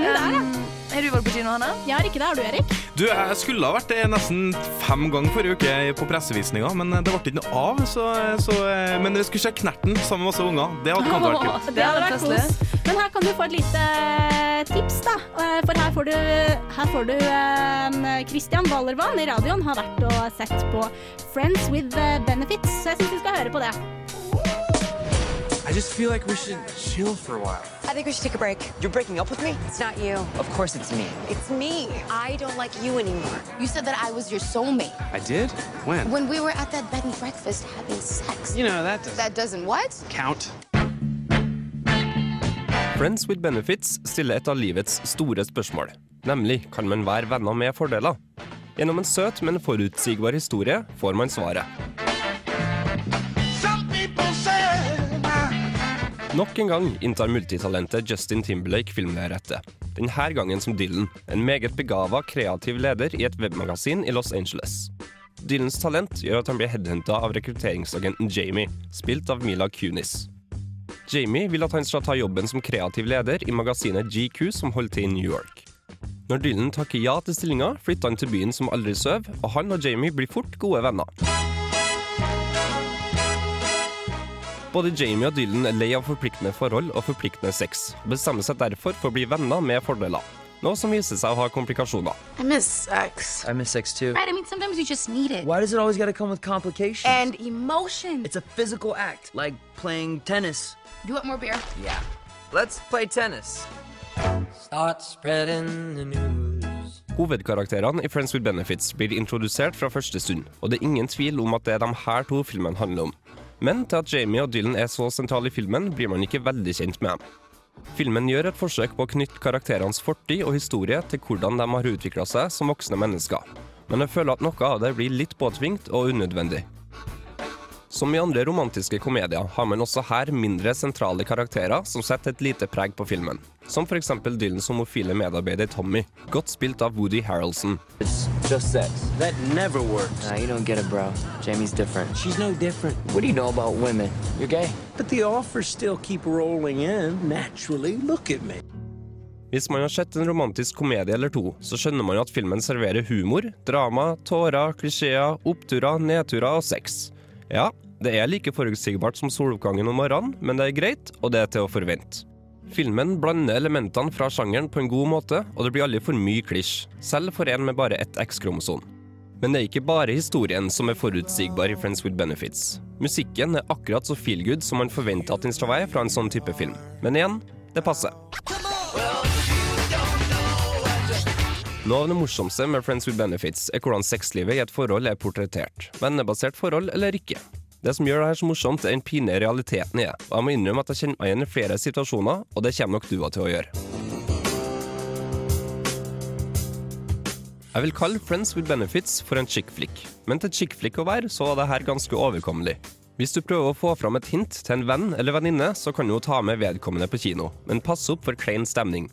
Speaker 3: Det er det.
Speaker 1: Har du vært på kino, Hanne?
Speaker 3: Jeg har ikke det. Har du, Erik?
Speaker 6: Du, jeg skulle ha vært det nesten fem ganger forrige uke på pressevisninga, men det ble ikke noe av. Så, så, men vi skulle se Knerten sammen med masse unger. Det hadde kanskje vært kult.
Speaker 3: Det hadde vært kos. Men her kan du få et lite eh, tips, da. Eh, For her får du, her får du eh, Christian Ballervann i radioen har vært og sett på Friends with eh, Benefits, så jeg syns vi skal høre på det.
Speaker 14: I just feel like we should chill for a while.
Speaker 15: I think we should take a break.
Speaker 14: You're breaking up with me?
Speaker 15: It's not you.
Speaker 14: Of course it's me.
Speaker 15: It's me. I don't like you anymore. You said that I was your soulmate.
Speaker 14: I did? When?
Speaker 15: When we were at that bed and breakfast having sex.
Speaker 14: You know, that doesn't
Speaker 15: That doesn't what?
Speaker 14: count.
Speaker 16: Friends with benefits stiller et av livets store spørsmål. Nemlig kan man være venner med fordeler? Gjennom en søt, men forutsigbar historie får man svaret. Nok en gang inntar multitalentet Justin Timberlake filmlerretet. Denne gangen som Dylan, en meget begava, kreativ leder i et webmagasin i Los Angeles. Dylans talent gjør at han blir headhunta av rekrutteringsagenten Jamie, spilt av Mila Kunis. Jamie vil at han skal ta jobben som kreativ leder i magasinet GQ som holder til i New York. Når Dylan takker ja til stillinga, flytter han til byen som aldri sover, og han og Jamie blir fort gode venner. Både Jamie og Dylan er lei av forpliktende forhold og forpliktende sex, og bestemmer seg derfor for å bli venner med fordeler. Noe som viser seg å ha komplikasjoner.
Speaker 15: I miss sex.
Speaker 14: I miss sex too.
Speaker 15: Right, I mean, sometimes you just need it.
Speaker 14: Why does it always gotta come with complications?
Speaker 15: And emotion.
Speaker 14: It's a physical act, like playing tennis.
Speaker 15: You want more beer?
Speaker 14: Yeah. Let's play tennis. Start spreading the news.
Speaker 16: Hovedkarakterene i Friends with Benefits blir introdusert fra første stund, og det er ingen tvil om at det er de her to filmene handler om. Men til at Jamie og Dylan er så sentrale i filmen, blir man ikke veldig kjent med dem. Filmen gjør et forsøk på å knytte karakterenes fortid og historie til hvordan de har utvikla seg som voksne mennesker, men jeg føler at noe av det blir litt påtvingt og unødvendig. Som i andre romantiske komedier har man også her mindre sentrale karakterer som setter et lite preg på filmen, som f.eks. Dylans homofile medarbeider Tommy, godt spilt av Woody Harrelson.
Speaker 14: It's just sex. That never works. Nah, you don't get it, bro. Jamie's different. She's no different. What do you know about women? You're gay.
Speaker 17: But the offers still keep rolling in naturally. Look at me.
Speaker 16: Hvis man har sett en romantisk komedie eller to, så skjønner man at filmen serverer humor, drama, tårer, klisjeer, oppturer, nedturer og sex. Ja, det er like forutsigbart som soloppgangen om morgenen, men det er greit, og det er til å forvente. Filmen blander elementene fra sjangeren på en god måte, og det blir aldri for mye klisj, selv for en med bare ett X-kromosom. Men det er ikke bare historien som er forutsigbar i Friends with Benefits. Musikken er akkurat så feelgood som man forventer at den skal være fra en sånn type film. Men igjen, det passer. Noe av det morsomste med Friends with Benefits er hvordan sexlivet i et forhold er portrettert. Vennebasert forhold eller ikke. Det som gjør det her så morsomt, er den pinlige realiteten i det. Og jeg må innrømme at jeg kjenner meg igjen i flere situasjoner, og det kommer nok du til å gjøre. Jeg vil kalle Friends with Benefits for en chick flick, men til chick flick å være, så var det her ganske overkommelig. Hvis du prøver å få fram et hint til en venn eller venninne, så kan du jo ta med vedkommende på kino, men pass opp for klein stemning.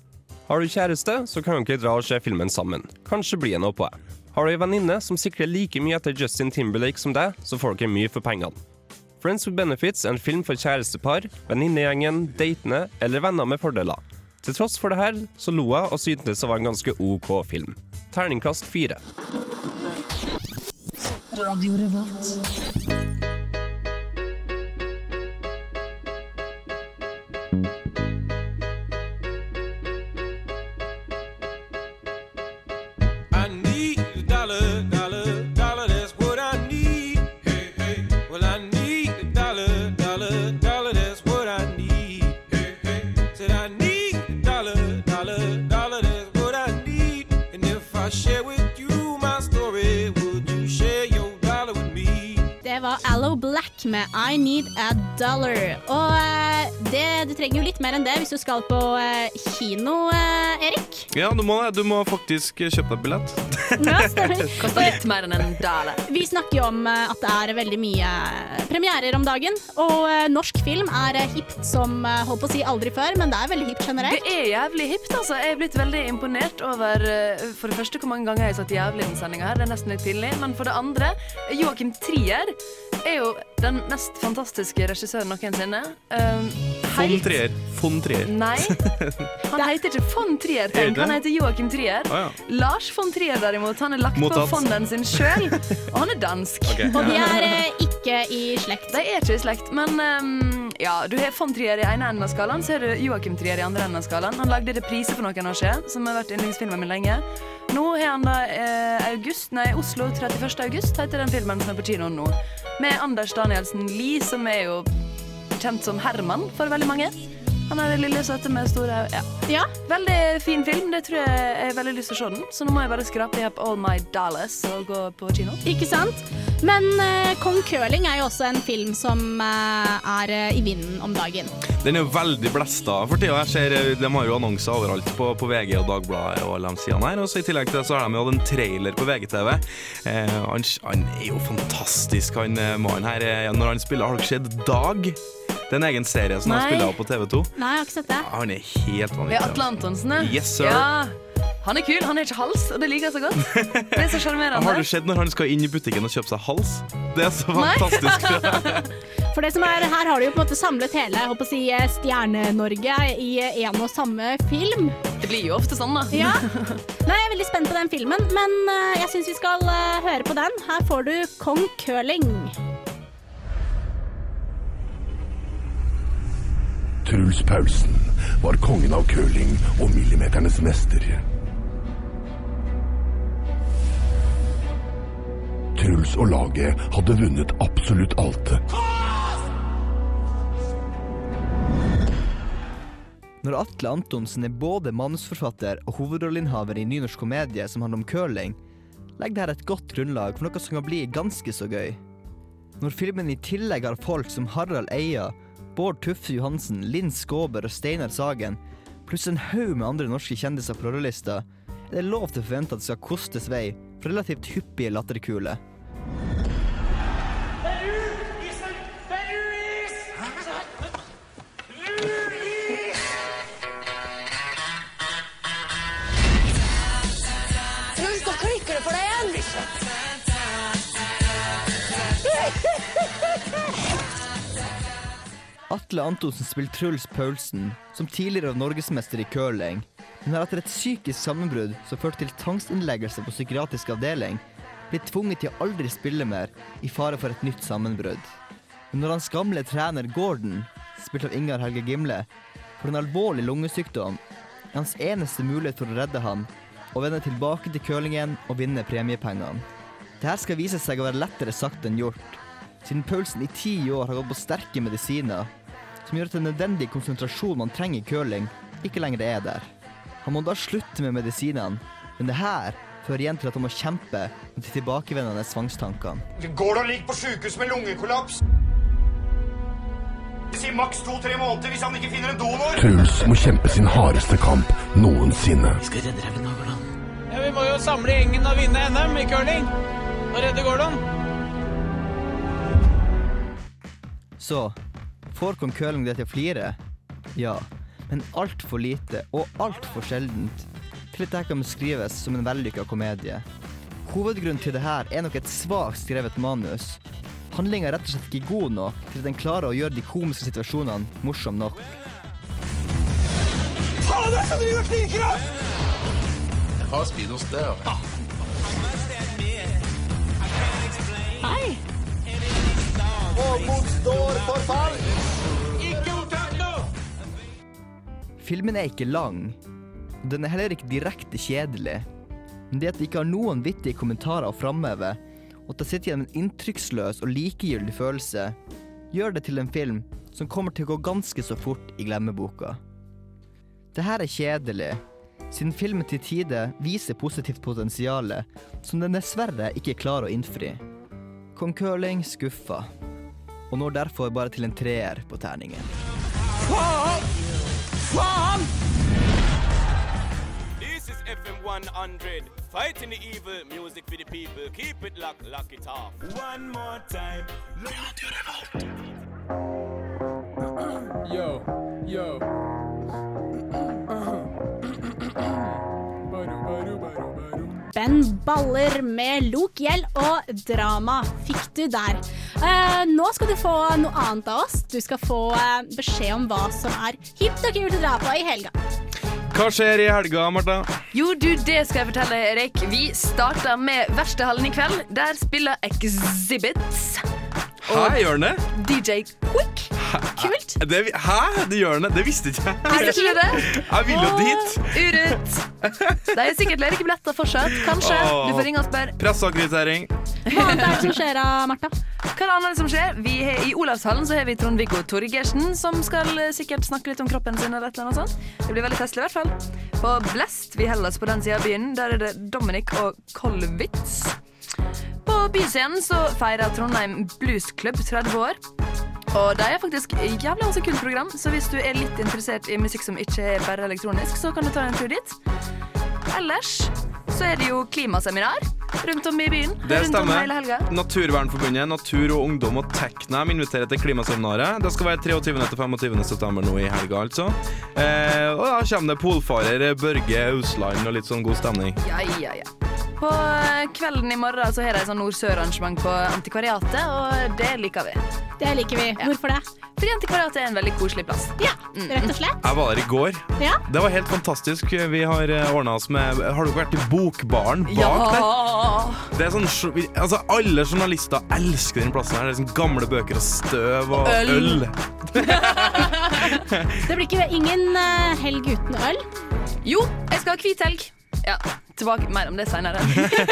Speaker 16: Har du kjæreste, så kan dere dra og se filmen sammen. Kanskje blir det noe på det. Har du ei venninne som sikrer like mye etter Justin Timberlake som deg, så får dere mye for pengene. Friends with Benefits er en film for kjærestepar, venninnegjengen, datene eller venner med fordeler. Til tross for det her, så lo jeg og syntes det var en ganske OK film. Terningkast fire.
Speaker 4: Radio Revolt.
Speaker 3: Black med I Need a Dollar. Og eh, det, du trenger jo litt mer enn det hvis du skal på eh, kino, eh, Erik.
Speaker 6: Ja, du må, det. du må faktisk kjøpe deg billett. <laughs>
Speaker 3: Ja. <laughs>
Speaker 1: Koster litt mer enn en dollar.
Speaker 3: Vi snakker jo om at det er veldig mye premierer om dagen. Og norsk film er hipt som holdt på å si aldri før, men det er veldig hipt generelt.
Speaker 1: Det er jævlig hipt, altså. Jeg er blitt veldig imponert over for det første hvor mange ganger jeg har sagt jævlig i den sendinga her. Det er nesten litt pinlig. Men for det andre, Joakim Trier er jo den mest fantastiske regissøren noensinne. Um,
Speaker 6: Von Trier. Von Trier.
Speaker 1: Nei. Han heter ikke von Trier,
Speaker 6: Er
Speaker 1: tenk. Han heter Joakim Trier.
Speaker 6: Ah, ja.
Speaker 1: Lars von Trier derimot, han er lagt
Speaker 6: Mottatt.
Speaker 1: på fonden sin sjøl. Og han er dansk.
Speaker 6: Okay.
Speaker 3: Og de er eh, ikke i slekt.
Speaker 1: De er ikke i slekt, men ehm, ja, du har von Trier i ene enden av skalaen, så har du Joakim Trier i andre enden av skalaen. Han lagde reprise for noen år siden, som har vært yndlingsfilmen min lenge. Nå har han da eh, august, nei, Oslo 31. august, heter den filmen som er på kino nå. Med Anders Danielsen Lie, som er jo kjent som Herman for veldig mange. Han er det lille søte med store ja. Veldig fin film. Det tror jeg jeg har veldig lyst til å se den. Så nå må jeg bare skrape opp all my dollars og gå på kino.
Speaker 3: Ikke sant? Men uh, Kong Curling er jo også en film som uh, er uh, i vinden om dagen.
Speaker 6: Den er jo veldig blesta for tida. De har jo annonser overalt på, på VG og Dagbladet og alle de sidene her. Og så I tillegg til det så har de jo hatt en trailer på VGTV. Eh, han, han er jo fantastisk, han mannen her. Når han spiller Har dere sett Dag? Det er en egen serie som han spiller av på TV2.
Speaker 3: Nei, jeg har ikke sett det.
Speaker 6: Han er helt vanvittig.
Speaker 1: Ja, Atle Antonsen, ja.
Speaker 6: Yes, sir.
Speaker 1: Ja. Han er kul. Han har ikke hals, og det liker jeg så godt. <laughs> Det er så sjarmerende.
Speaker 6: Har du sett når han skal inn i butikken og kjøpe seg hals? Det er så fantastisk. <laughs>
Speaker 3: For det som er, Her har du jo på en måte samlet hele jeg håper å si, eh, Stjerne-Norge i én og samme film.
Speaker 1: Det blir jo ofte sånn, da.
Speaker 3: Ja. <laughs> Nei, Jeg er veldig spent på den filmen, men eh, jeg syns vi skal eh, høre på den. Her får du Kong Curling.
Speaker 18: Truls Paulsen var kongen av curling og millimeternes mester. Truls og laget hadde vunnet absolutt alt.
Speaker 19: Når Atle Antonsen er både manusforfatter og hovedrolleinnehaver i nynorsk komedie som handler om curling, legger dette et godt grunnlag for noe som kan bli ganske så gøy. Når filmen i tillegg har folk som Harald Eia, Bård Tuffe Johansen, Linn Skåber og Steinar Sagen, pluss en haug med andre norske kjendiser på rollelista, er det lov til å forvente at det skal kostes vei for relativt hyppige latterkuler. Atle Antonsen spiller Truls Paulsen, som tidligere var norgesmester i curling, men har etter et psykisk sammenbrudd som førte til tvangsinnleggelse på psykiatrisk avdeling, blitt tvunget til å aldri spille mer, i fare for et nytt sammenbrudd. Men når hans gamle trener Gordon, spilt av Ingar Helge Gimle, får en alvorlig lungesykdom, er hans eneste mulighet for å redde ham å vende tilbake til curlingen og vinne premiepengene. Dette skal vise seg å være lettere sagt enn gjort, siden Paulsen i ti år har gått på sterke medisiner som gjør at den nødvendige konsentrasjonen man trenger i curling, ikke lenger er der. Han må da slutte med medisinene Men det her fører igjen til at han må kjempe med de tilbakevendende tvangstankene.
Speaker 20: Går det å ligge på sykehus med lungekollaps? Si maks to-tre måneder hvis han ikke finner en donor.
Speaker 18: Truls må kjempe sin hardeste kamp noensinne.
Speaker 20: Vi Skal redde deg Gordon.
Speaker 21: Ja, vi må jo samle gjengen og vinne NM i curling. Og redde Gordon.
Speaker 19: Så får kong Køling det til å flire? Ja, men altfor lite og altfor sjeldent til at dette kan beskrives som en vellykka komedie. Hovedgrunnen til det her er nok et svakt skrevet manus. Handlinga er rett og slett ikke god nok til at den klarer å gjøre de komiske situasjonene morsomme nok.
Speaker 20: Faen, det er som driver og!
Speaker 22: Jeg har speed hos det, ja.
Speaker 3: Hei.
Speaker 20: mot står for
Speaker 19: Filmen er ikke lang. Den er heller ikke direkte kjedelig. Men det at de ikke har noen vittige kommentarer å framheve, og at det sitter igjen med en inntrykksløs og likegyldig følelse, gjør det til en film som kommer til å gå ganske så fort i glemmeboka. Det her er kjedelig, siden filmen til tider viser positivt potensial som den dessverre ikke klarer å innfri. Kong Curling skuffa, og når derfor bare til en treer på terningen.
Speaker 20: Faen! Faen!
Speaker 5: This is FM 100. Fighting the evil, music for the people. Keep it locked, lock it off. One more time.
Speaker 2: Yo, yo.
Speaker 3: Ben Baller med Lokgjeld og drama fikk du der. Eh, nå skal du få noe annet av oss. Du skal få eh, beskjed om hva som er hipt og kult å dra på i helga.
Speaker 6: Hva skjer i helga, Martha?
Speaker 1: Jo, du, det skal jeg fortelle, Erik. Vi starter med Verkstedhallen i kveld. Der spiller Exhibits.
Speaker 6: Hæ, gjør den det?
Speaker 1: DJ Quick. Kult.
Speaker 6: det? Hæ, det gjør den det? Det visste ikke jeg.
Speaker 1: Visste ikke du det?
Speaker 6: Jeg ville jo dit.
Speaker 1: Urut. Det er sikkert ledige billetter fortsatt. Kanskje. Du får ringe og spørre.
Speaker 6: Presseakkreditering.
Speaker 3: Hva annet er det som skjer da, Martha?
Speaker 1: Hva er det andre som skjer? Vi har, I Olavshallen så har vi Trond-Viggo Torgersen, som skal eh, sikkert snakke litt om kroppen sin. eller et eller annet sånt. Det blir veldig festlig, i hvert fall. På Blest, vi holder oss på den sida av byen, der er det Dominic og Kolwitz. På Byscenen så feirer Trondheim Bluesklubb 30 år. Og de er faktisk jævlig masse kult program, så hvis du er litt interessert i musikk som ikke er bare elektronisk, så kan du ta en tur dit. Ellers så er det jo klimaseminar rundt om i byen.
Speaker 6: Det
Speaker 1: rundt om hele
Speaker 6: stemmer.
Speaker 1: helga.
Speaker 6: Naturvernforbundet, Natur og Ungdom og Teknam inviterer til klimaseminaret. Det skal være 23. til 25. september nå i helga, altså. Eh, og da kommer det polfarer Børge Ausland og litt sånn god stemning.
Speaker 1: Ja, ja, ja. På eh, kvelden i morgen så har de sånn nord-sør-arrangement på Antikvariatet, og det liker vi.
Speaker 3: Det liker vi. Hvorfor det?
Speaker 1: Fordi Antikvariatet er en veldig koselig plass.
Speaker 3: Ja, rett og slett.
Speaker 6: Jeg var der i går.
Speaker 3: Ja.
Speaker 6: Det var helt fantastisk. Vi har ordna oss med Har dere vært i Bokbaren bak
Speaker 1: Ja.
Speaker 6: der? Det er sånn, altså Alle journalister elsker den plassen her. Det er sånn gamle bøker og støv og
Speaker 3: Og øl.
Speaker 6: øl. <laughs>
Speaker 3: Det blir ikke ingen eh, helg uten øl.
Speaker 1: Jo, jeg skal ha hvit helg. Ja, tilbake mer om det seinere.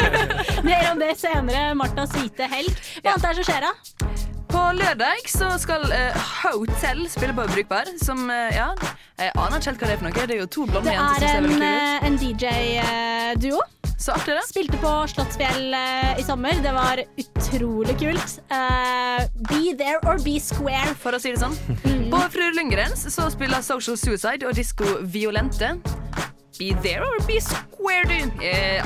Speaker 1: <laughs>
Speaker 3: Mer om det senere. Marthas hvite helg. Hva annet er det som skjer, da?
Speaker 1: På lørdag så skal uh, Hotel spille på Brukbar, som uh, Ja, jeg aner ikke helt hva det er for noe. Det er jo to blonde
Speaker 3: Det
Speaker 1: jenter som
Speaker 3: er
Speaker 1: ser
Speaker 3: en,
Speaker 1: veldig kule ut.
Speaker 3: eh, en DJ-duo.
Speaker 1: Så artig, det.
Speaker 3: Spilte på Slottsfjell uh, i sommer. Det var utrolig kult. Uh, be there or be square.
Speaker 1: For å si det sånn. På Fru Lundgrens så spiller Social Suicide og Disko Violente. Be there or be square, du. Ja.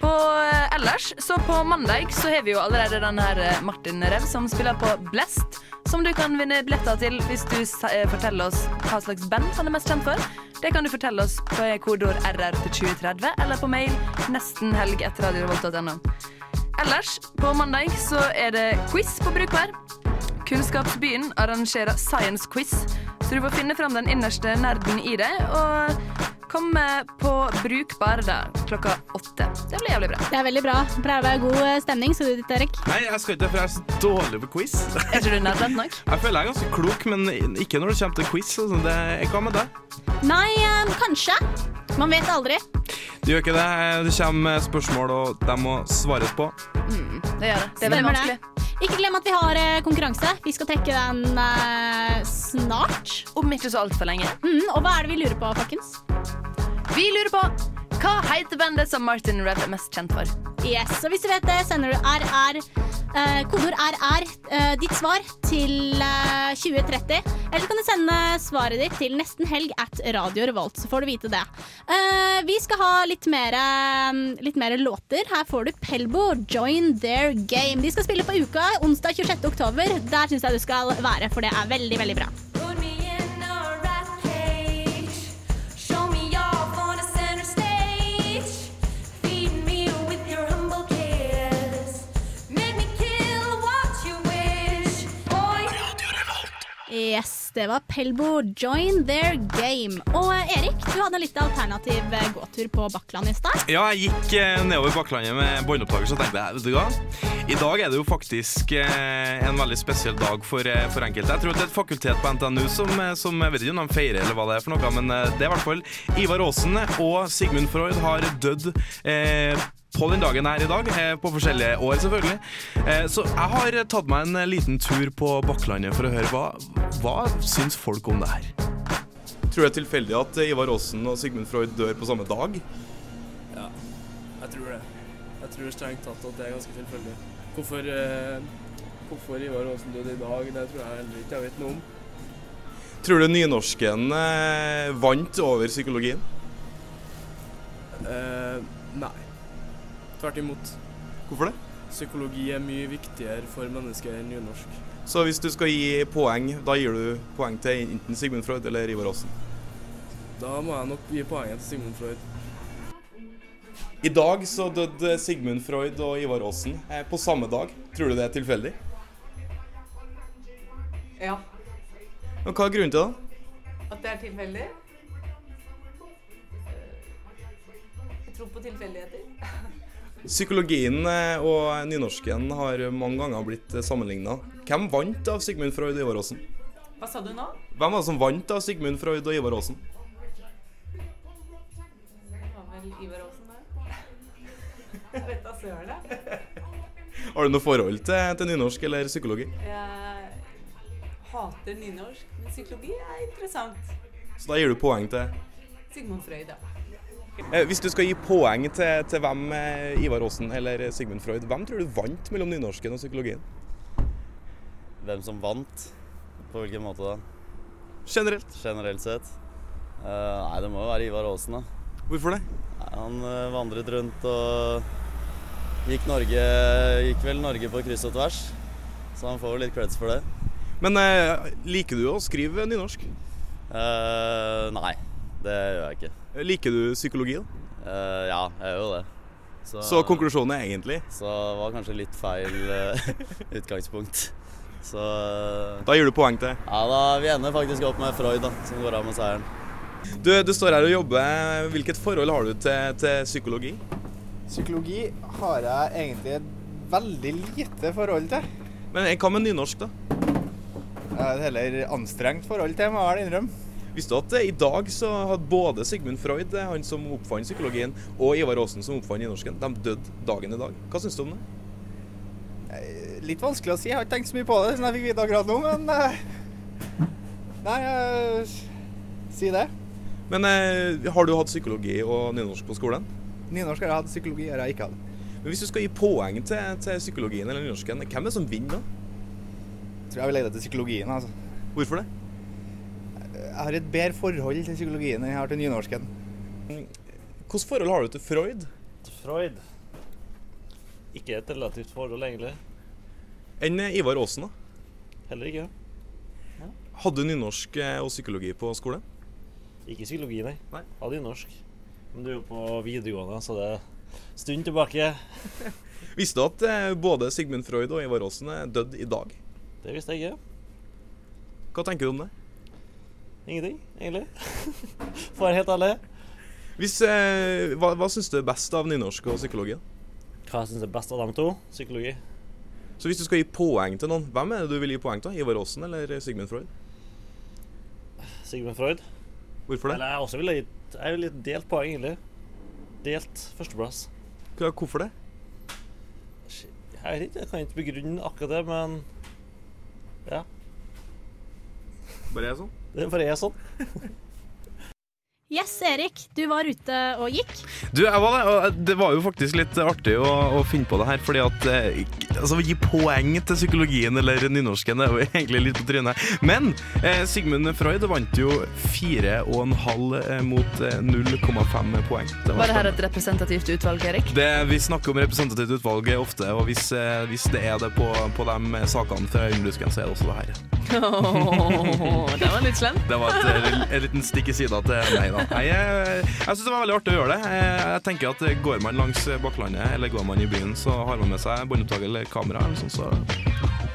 Speaker 1: På eh, ellers, så på mandag så har vi jo allerede den her eh, Martin Rev som spiller på Blest. Som du kan vinne billetter til hvis du eh, forteller oss hva slags band han er mest kjent for. Det kan du fortelle oss på kodord RR til 2030 eller på mail nestenhelg etter radiorevolt.no. Ellers, på mandag så er det quiz på Brukvær. Kunnskapsbyen arrangerer science quiz, så du får finne fram den innerste nerden i deg og komme på Brukbar der klokka åtte. Det blir jævlig bra.
Speaker 3: Det er veldig bra. Pleier å være god eh, stemning. Skal du dit, Erik?
Speaker 6: Nei, jeg skal ikke, for jeg er så dårlig på quiz.
Speaker 1: Er ikke du nerdete nok?
Speaker 6: Jeg føler jeg er ganske klok, men ikke når det kommer til quiz. Altså. Det, hva med det?
Speaker 3: Nei, eh, kanskje. Man vet aldri.
Speaker 6: Det gjør ikke det. Det kommer spørsmål, og de må svares på.
Speaker 1: Mm, det gjør det. Det er veldig vanskelig.
Speaker 3: Ikke glem at vi har eh, konkurranse. Vi skal trekke den eh, snart.
Speaker 1: Om ikke så altfor lenge.
Speaker 3: Mm, og hva er det vi lurer på, folkens?
Speaker 1: Vi lurer på Hva heter bandet som Martin Rev er mest kjent for?
Speaker 3: Yes, og hvis du vet det, sender du RR, eh, kodeord RR, eh, ditt svar, til eh, 2030. Eller så kan du sende svaret ditt til nestenhelg at Radio Revolt, så får du vite det. Eh, vi skal ha litt mer, litt mer låter. Her får du Pelbo, Join Their Game. De skal spille på Uka onsdag 26. oktober. Der syns jeg du skal være, for det er veldig, veldig bra. Yes, det var Pelbo, Join Their Game. Og eh, Erik, du hadde en litt alternativ eh, gåtur på Bakkland i stad.
Speaker 6: Ja, jeg gikk eh, nedover Bakklandet med båndopptaker, så tenkte jeg, vet du hva? I dag er det jo faktisk en veldig spesiell dag for, for enkelte. Jeg tror det er et fakultet på NTNU som, som jeg vet ikke om de feirer eller hva det er for noe, men det er i hvert fall Ivar Aasen og Sigmund Freud har dødd eh, på den dagen her i dag, eh, på forskjellige år selvfølgelig. Eh, Så jeg har tatt meg en liten tur på Bakklandet for å høre hva, hva syns folk om det her. Tror du det er tilfeldig at Ivar Aasen og Sigmund Freud dør på samme dag?
Speaker 23: Ja, jeg tror det. Jeg tror strengt tatt at det er ganske tilfeldig. Hvorfor, eh, hvorfor Ivar Aasen døde i dag, det tror jeg heller ikke jeg vet noe om.
Speaker 6: Tror du nynorsken eh, vant over psykologien?
Speaker 23: Eh, nei. Tvert imot.
Speaker 6: Hvorfor det?
Speaker 23: Psykologi er mye viktigere for mennesker enn nynorsk.
Speaker 6: Så hvis du skal gi poeng, da gir du poeng til enten Sigmund Freud eller Ivar Aasen?
Speaker 23: Da må jeg nok gi poenget til Sigmund Freud.
Speaker 6: I dag så døde Sigmund Freud og Ivar Aasen eh, på samme dag. Tror du det er tilfeldig?
Speaker 24: Ja.
Speaker 6: Men hva er grunnen til det?
Speaker 24: At det er tilfeldig? Jeg tror på tilfeldigheter.
Speaker 6: Psykologien eh, og nynorsken har mange ganger blitt sammenligna. Hvem vant av Sigmund Freud og Ivar Aasen?
Speaker 24: Hva sa du nå?
Speaker 6: Hvem var det som vant av Sigmund Freud og Ivar Aasen?
Speaker 24: Det var vel Ivar Aasen, det. Jeg vet da søren, jeg.
Speaker 6: Har du noe forhold til, til nynorsk eller psykologi?
Speaker 24: Jeg hater nynorsk, men psykologi er interessant.
Speaker 6: Så da gir du poeng til
Speaker 24: Sigmund Freud, ja.
Speaker 6: Eh, Hvis du skal gi poeng til, til hvem eh, Ivar Aasen eller Sigmund Freud, hvem tror du vant mellom nynorsken og psykologien?
Speaker 25: Hvem som vant? På hvilken måte da?
Speaker 6: Generelt?
Speaker 25: Generelt sett? Uh, nei, det må jo være Ivar Aasen, da.
Speaker 6: Hvorfor det?
Speaker 25: Nei, han vandret rundt og gikk Norge Gikk vel Norge på kryss og tvers. Så han får jo litt creds for det.
Speaker 6: Men uh, liker du å skrive nynorsk?
Speaker 25: Uh, nei, det gjør jeg ikke.
Speaker 6: Liker du psykologi, da?
Speaker 25: Eh, ja, jeg gjør jo det.
Speaker 6: Så konklusjonen er egentlig?
Speaker 25: Så det var kanskje litt feil uh, <laughs> utgangspunkt. Så eh,
Speaker 6: Da gir du poeng til?
Speaker 25: Ja, da vi ender faktisk opp med Freud, da, som går av med seieren.
Speaker 6: Du, du står her og jobber. Hvilket forhold har du til, til psykologi?
Speaker 26: Psykologi har jeg egentlig et veldig lite forhold til.
Speaker 6: Men hva med nynorsk, da?
Speaker 26: Jeg har et heller anstrengt forhold til, må jeg vel innrømme.
Speaker 6: Visste du at eh, i dag så hadde både Sigmund Freud, eh, han som oppfant psykologien, og Ivar Aasen, som oppfant nynorsken, de døde dagen i dag. Hva syns du om det?
Speaker 26: Litt vanskelig å si, jeg har ikke tenkt så mye på det siden jeg fikk vite akkurat nå, men eh, Nei, eh, si det.
Speaker 6: Men eh, har du hatt psykologi og nynorsk på skolen?
Speaker 26: Nynorsk har jeg hatt, psykologi har jeg ikke hatt.
Speaker 6: Men Hvis du skal gi poeng til, til psykologien eller nynorsken, hvem er det som vinner da?
Speaker 26: Jeg tror jeg vil legge det til psykologien, altså.
Speaker 6: Hvorfor det?
Speaker 26: Jeg har et bedre forhold til psykologien enn jeg har til nynorsken.
Speaker 6: Hvilket forhold har du til Freud?
Speaker 27: Freud? Ikke et relativt forhold, egentlig.
Speaker 6: Enn eh, Ivar Aasen, da?
Speaker 27: Heller ikke. Ja.
Speaker 6: Hadde du nynorsk eh, og psykologi på skolen?
Speaker 27: Ikke psykologi, nei. nei. Hadde nynorsk. Men du er jo på videregående, så det er stund tilbake. <laughs>
Speaker 6: Visste du at eh, både Sigmund Freud og Ivar Aasen er dødd i dag?
Speaker 27: Det visste jeg ikke.
Speaker 6: Hva tenker du om det?
Speaker 27: Ingenting, egentlig. For å være helt ærlig.
Speaker 6: Hvis, eh, hva hva syns du er best av nynorsk og psykologi?
Speaker 27: Hva jeg syns er best av dem to? Psykologi.
Speaker 6: Så hvis du skal gi poeng til noen, hvem er det du vil gi poeng til? Ivar Aasen eller Sigmund Freud?
Speaker 27: Sigmund Freud.
Speaker 6: Hvorfor det?
Speaker 27: Eller jeg også ville gitt Jeg ville gitt delt poeng, egentlig. Delt førsteplass.
Speaker 6: Hva- Hvorfor det?
Speaker 27: Jeg vet ikke, jeg kan ikke begrunne akkurat det, men ja.
Speaker 6: Bare er sånn?
Speaker 27: Det bare er sånn.
Speaker 3: Yes, Erik, du var ute og gikk.
Speaker 6: Du, jeg var det, og det var jo faktisk litt artig å, å finne på det her, fordi at eh, altså, å gi poeng til psykologien eller nynorsken det er jo egentlig litt på trynet. Men eh, Sigmund Freud vant jo 4,5 eh, mot eh, 0,5 poeng. Det
Speaker 1: Var det her et representativt utvalg, Erik?
Speaker 6: det, vi snakker om representativt utvalg ofte, og hvis, eh, hvis det er det på, på de sakene fra Øyenbrusken, så er det også det her. <laughs>
Speaker 1: Oh, det var litt slemt.
Speaker 6: Det var et, eh, en liten stikk i sida til meg, da. Jeg, eh, jeg syns det var veldig artig å gjøre det. Jeg, jeg tenker at eh, Går man langs Bakklandet eller går man i byen, så har man med seg båndopptaker eller kamera, eller sånn, så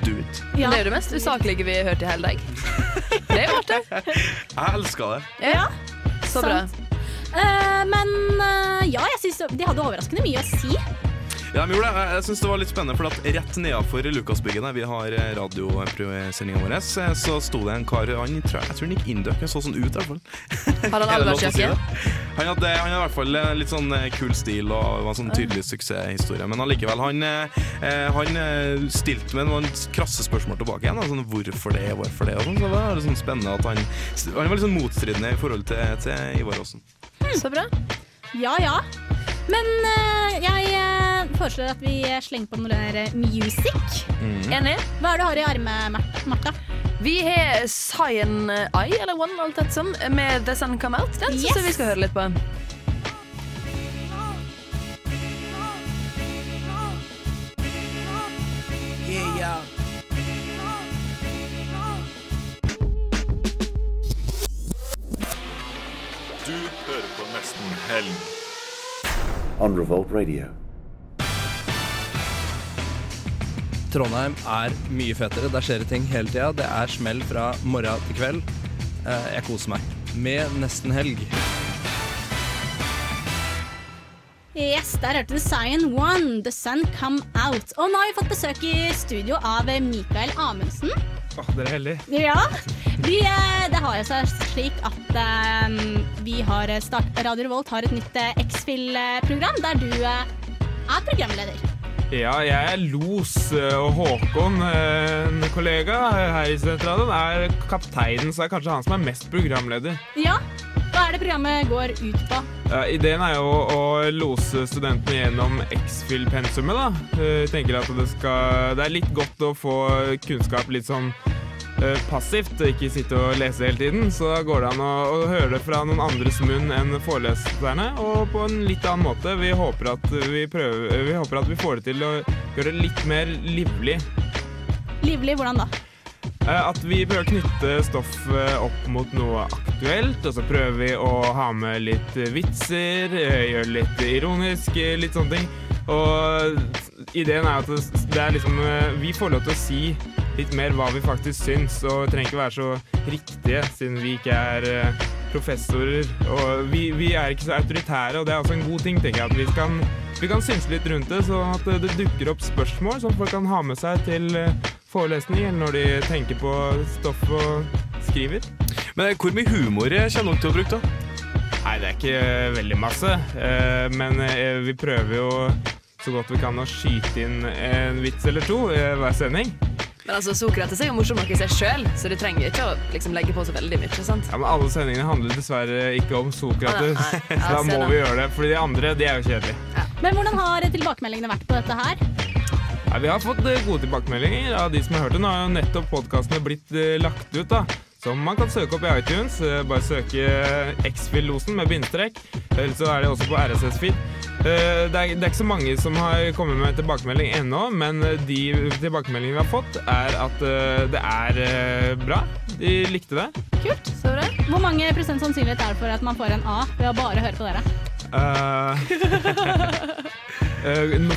Speaker 6: do it.
Speaker 1: Det er jo det mest usaklige vi har hørt i hele dag. <laughs> Det er jo artig.
Speaker 6: Jeg elsker det.
Speaker 3: Ja,
Speaker 1: Så bra.
Speaker 3: Uh, men uh, ja, jeg syns de hadde overraskende mye å si.
Speaker 6: Ja, men gjorde. Jeg, jeg synes det var litt spennende, for at rett nedenfor Lukasbygget, der vi har eh, radiosendinga vår, eh, så sto det en kar Han tror, jeg tror han gikk indøk, han så sånn ut i hvert fall. <laughs>
Speaker 1: Har han <laughs> allværsjakke?
Speaker 6: Han hadde, han hadde i hvert fall eh, litt sånn kul stil og var en sånn tydelig suksesshistorie. Men allikevel, han, han stilte med noen krasse spørsmål tilbake igjen. Sånn, hvorfor det, hvorfor det? Og sånn, så det var sånn spennende at han Han var litt sånn motstridende i forhold til, til Ivar Aasen.
Speaker 1: Så bra.
Speaker 3: Ja ja. Men eh, jeg foreslår at vi slenger på noe der music.
Speaker 6: Mm.
Speaker 1: Enig.
Speaker 3: Hva er det du har i armet, Mar- Martha?
Speaker 1: Vi har Cyan Eye, eller One, alt dette som, med The Sun Come Out. Den synes jeg vi skal høre litt på.
Speaker 20: Yeah, yeah.
Speaker 28: Du hører på Nesten Helg.
Speaker 18: On Revolt Radio.
Speaker 29: Trondheim er mye fetere. Der skjer det ting hele tida. Det er smell fra morgen til kveld. Eh, Jeg koser meg. Med nesten helg.
Speaker 3: Yes, Der hørte du Sign One, The Sun Come Out. Og nå har vi fått besøk i studio av Mikael Amundsen.
Speaker 30: Åh, dere er heldige.
Speaker 3: Ja, vi, eh, Det har jo seg slik at um, vi har start, Radio Revolt har et nytt X-Fill-program der du uh, er programleder.
Speaker 30: Ja, jeg er los, eh, og Håkon, eh, en kollega her i Studentradioen, er kapteinen, så det er kanskje han som er mest programleder.
Speaker 3: Ja, Hva er det programmet går ut på?
Speaker 30: Ja, ideen er jo å lose studentene gjennom X-Fill-pensumet. da. Eh, Jeg tenker at det, skal, det er litt godt å få kunnskap litt sånn eh, passivt, og ikke sitte og lese hele tiden. Så da går det an å, å høre det fra noen andres munn enn foreleserne, og på en litt annen måte. Vi håper at vi, prøver, vi, håper at vi får det til å gjøre det litt mer livlig.
Speaker 3: Livlig, hvordan da?
Speaker 30: Eh, At vi prøver å knytte stoffet opp mot noe aktuelt, og så prøver vi å ha med litt eh, vitser, eh, gjøre litt ironisk, eh, litt sånne ting. Og ideen er at det er liksom eh, Vi får lov til å si litt mer hva vi faktisk syns, og vi trenger ikke være så riktige, siden vi ikke er eh, professorer. Og vi, vi er ikke så autoritære, og det er også en god ting, tenker jeg. At vi kan, vi kan synse litt rundt det, sånn at det dukker opp spørsmål som folk kan ha med seg til eh, forelesning, eller når de tenker på stoff og skriver.
Speaker 6: Men hvor mye humor kommer dere til å bruke, da?
Speaker 30: Nei, det er ikke eh, veldig masse, men vi prøver jo så godt vi kan å skyte inn en vits eller to hver sending.
Speaker 1: Men altså, Sokrates er jo morsom nok i seg sjøl, så du trenger ikke å liksom, legge på så veldig mye. sant?
Speaker 30: Ja, men Alle sendingene handler dessverre ikke om Sokrates,
Speaker 1: Nei, nei,
Speaker 30: så <laughs> da må vi gjøre det. For de andre de er jo kjedelige.
Speaker 3: Men hvordan har tilbakemeldingene vært på dette her?
Speaker 30: Ja, vi har fått eh, gode tilbakemeldinger av de som har hørt det. Nå har jo nettopp podkastene blitt eh, lagt ut, da. Som man kan søke opp i iTunes. Eh, Bare søke X-Fill-losen med bindestrek. Eller så er det også på RSS-feed. Eh, Det er, det er ikke så mange som har kommet med tilbakemelding ennå, men eh, de tilbakemeldingene vi har fått, er at eh, det er eh, bra. De likte det.
Speaker 3: Kult. Så bra. Hvor mange prosent sannsynlighet er det for at man får en A ved å bare høre på dere?
Speaker 30: Eh, eh, <laughs>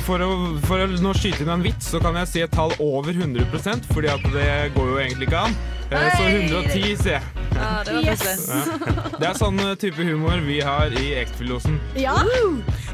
Speaker 30: for, å, for å nå skyte inn en vits, så kan jeg si et tall over 100% fordi at det går jo egentlig ikke an. Eh, så 110 sier jeg.
Speaker 1: Ja, det
Speaker 3: Yes.
Speaker 30: Ja. Det er sånn eh, type humor vi har i Ektfilosen.
Speaker 3: Ja.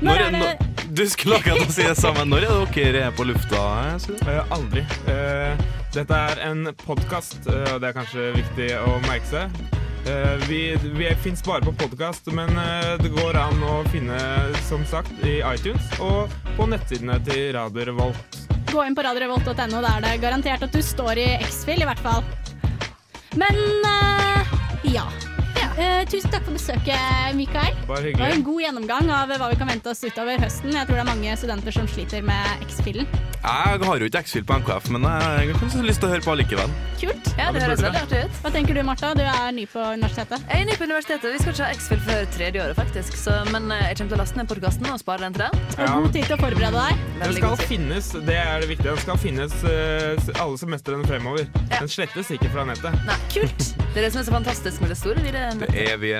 Speaker 6: Når er
Speaker 3: det
Speaker 6: Du skulle akkurat si det samme. Når er dere er på lufta? Uh?
Speaker 30: Eh, aldri. Uh, dette er en podkast, og det er kanskje viktig å merke seg. Eh, vi vi fins bare på podkast, men eh, det går an å finne, som sagt, i iTunes og på nettsidene til Radio Revolt.
Speaker 3: Gå inn på radiorevolt.no, da er det garantert at du står i X-Fill, i hvert fall. Men eh, ja. Eh, tusen takk for besøket, Mikael.
Speaker 30: Bare
Speaker 3: Det var en god gjennomgang av hva vi kan vente oss utover høsten. Jeg tror det er mange studenter som sliter med X-filen.
Speaker 6: Jeg har jo ikke X-Fil på NKF, men jeg har kanskje lyst til å høre på allikevel.
Speaker 3: Kult.
Speaker 1: Ja, det høres veldig artig ut.
Speaker 3: Hva tenker du, Martha? Du er ny på universitetet.
Speaker 1: Jeg er ny på universitetet. Vi skal ikke ha X-Fill før tredje året, faktisk. Så, men eh, jeg kommer til å laste ned podkasten og spare den til.
Speaker 3: Du har god tid til å forberede deg.
Speaker 30: Den skal finnes, det er det viktige. Den skal finnes eh, alle semestrene fremover. Den slettes ikke fra nettet.
Speaker 1: Nei, kult. Det er det som er så fantastisk med det store.
Speaker 6: Det vi.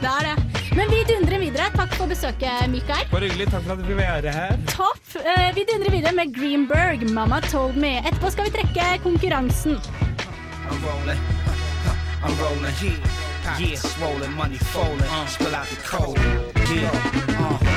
Speaker 3: Det er det. Men vi dundrer videre. Takk for besøket, Mikael.
Speaker 30: Bare hyggelig. Takk for at vi fikk være her.
Speaker 3: Topp. Eh, vi dundrer videre med Greenberg, 'Mama Told Me'. Etterpå skal vi trekke konkurransen.
Speaker 31: I'm rolling. I'm rolling. Yeah. Swollen, money falling. Spill out the cold. Yeah. Uh.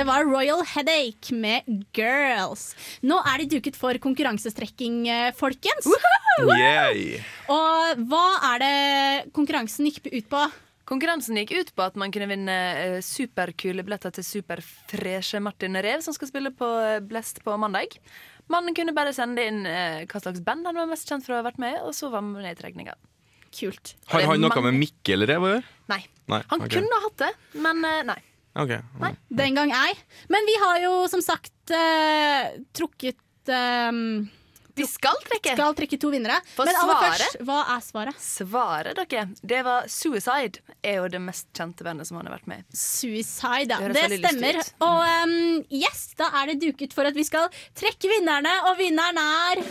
Speaker 3: Det var Royal Headache med Girls. Nå er de duket for konkurransestrekking, eh, folkens.
Speaker 6: Yay.
Speaker 3: Og hva er det konkurransen gikk ut på?
Speaker 1: Konkurransen gikk ut på at man kunne vinne eh, superkule billetter til superfreshe Martin Rev, som skal spille på eh, Blest på mandag. Man kunne bare sende inn hva slags band han var mest kjent for å ha vært med i, og så var man med i trekninga.
Speaker 3: Kult.
Speaker 6: Har han noe med Mikkel Rev å gjøre?
Speaker 1: Nei.
Speaker 6: Nei.
Speaker 1: Han
Speaker 6: okay.
Speaker 1: kunne hatt det, men eh, nei.
Speaker 3: Den gang ei. Men vi har jo som sagt uh, trukket um,
Speaker 1: Vi skal trekke.
Speaker 3: Skal trekke to vinnere.
Speaker 1: For
Speaker 3: Men aller
Speaker 1: svaret-
Speaker 3: først, hva er svaret?
Speaker 1: Svaret, dere, det var Suicide. Er jo det mest kjente bandet som han har vært med i.
Speaker 3: Suicide, ja.
Speaker 1: Det
Speaker 3: Det, stemmer. Og um, yes, da er det duket for at vi skal trekke vinnerne, og vinneren er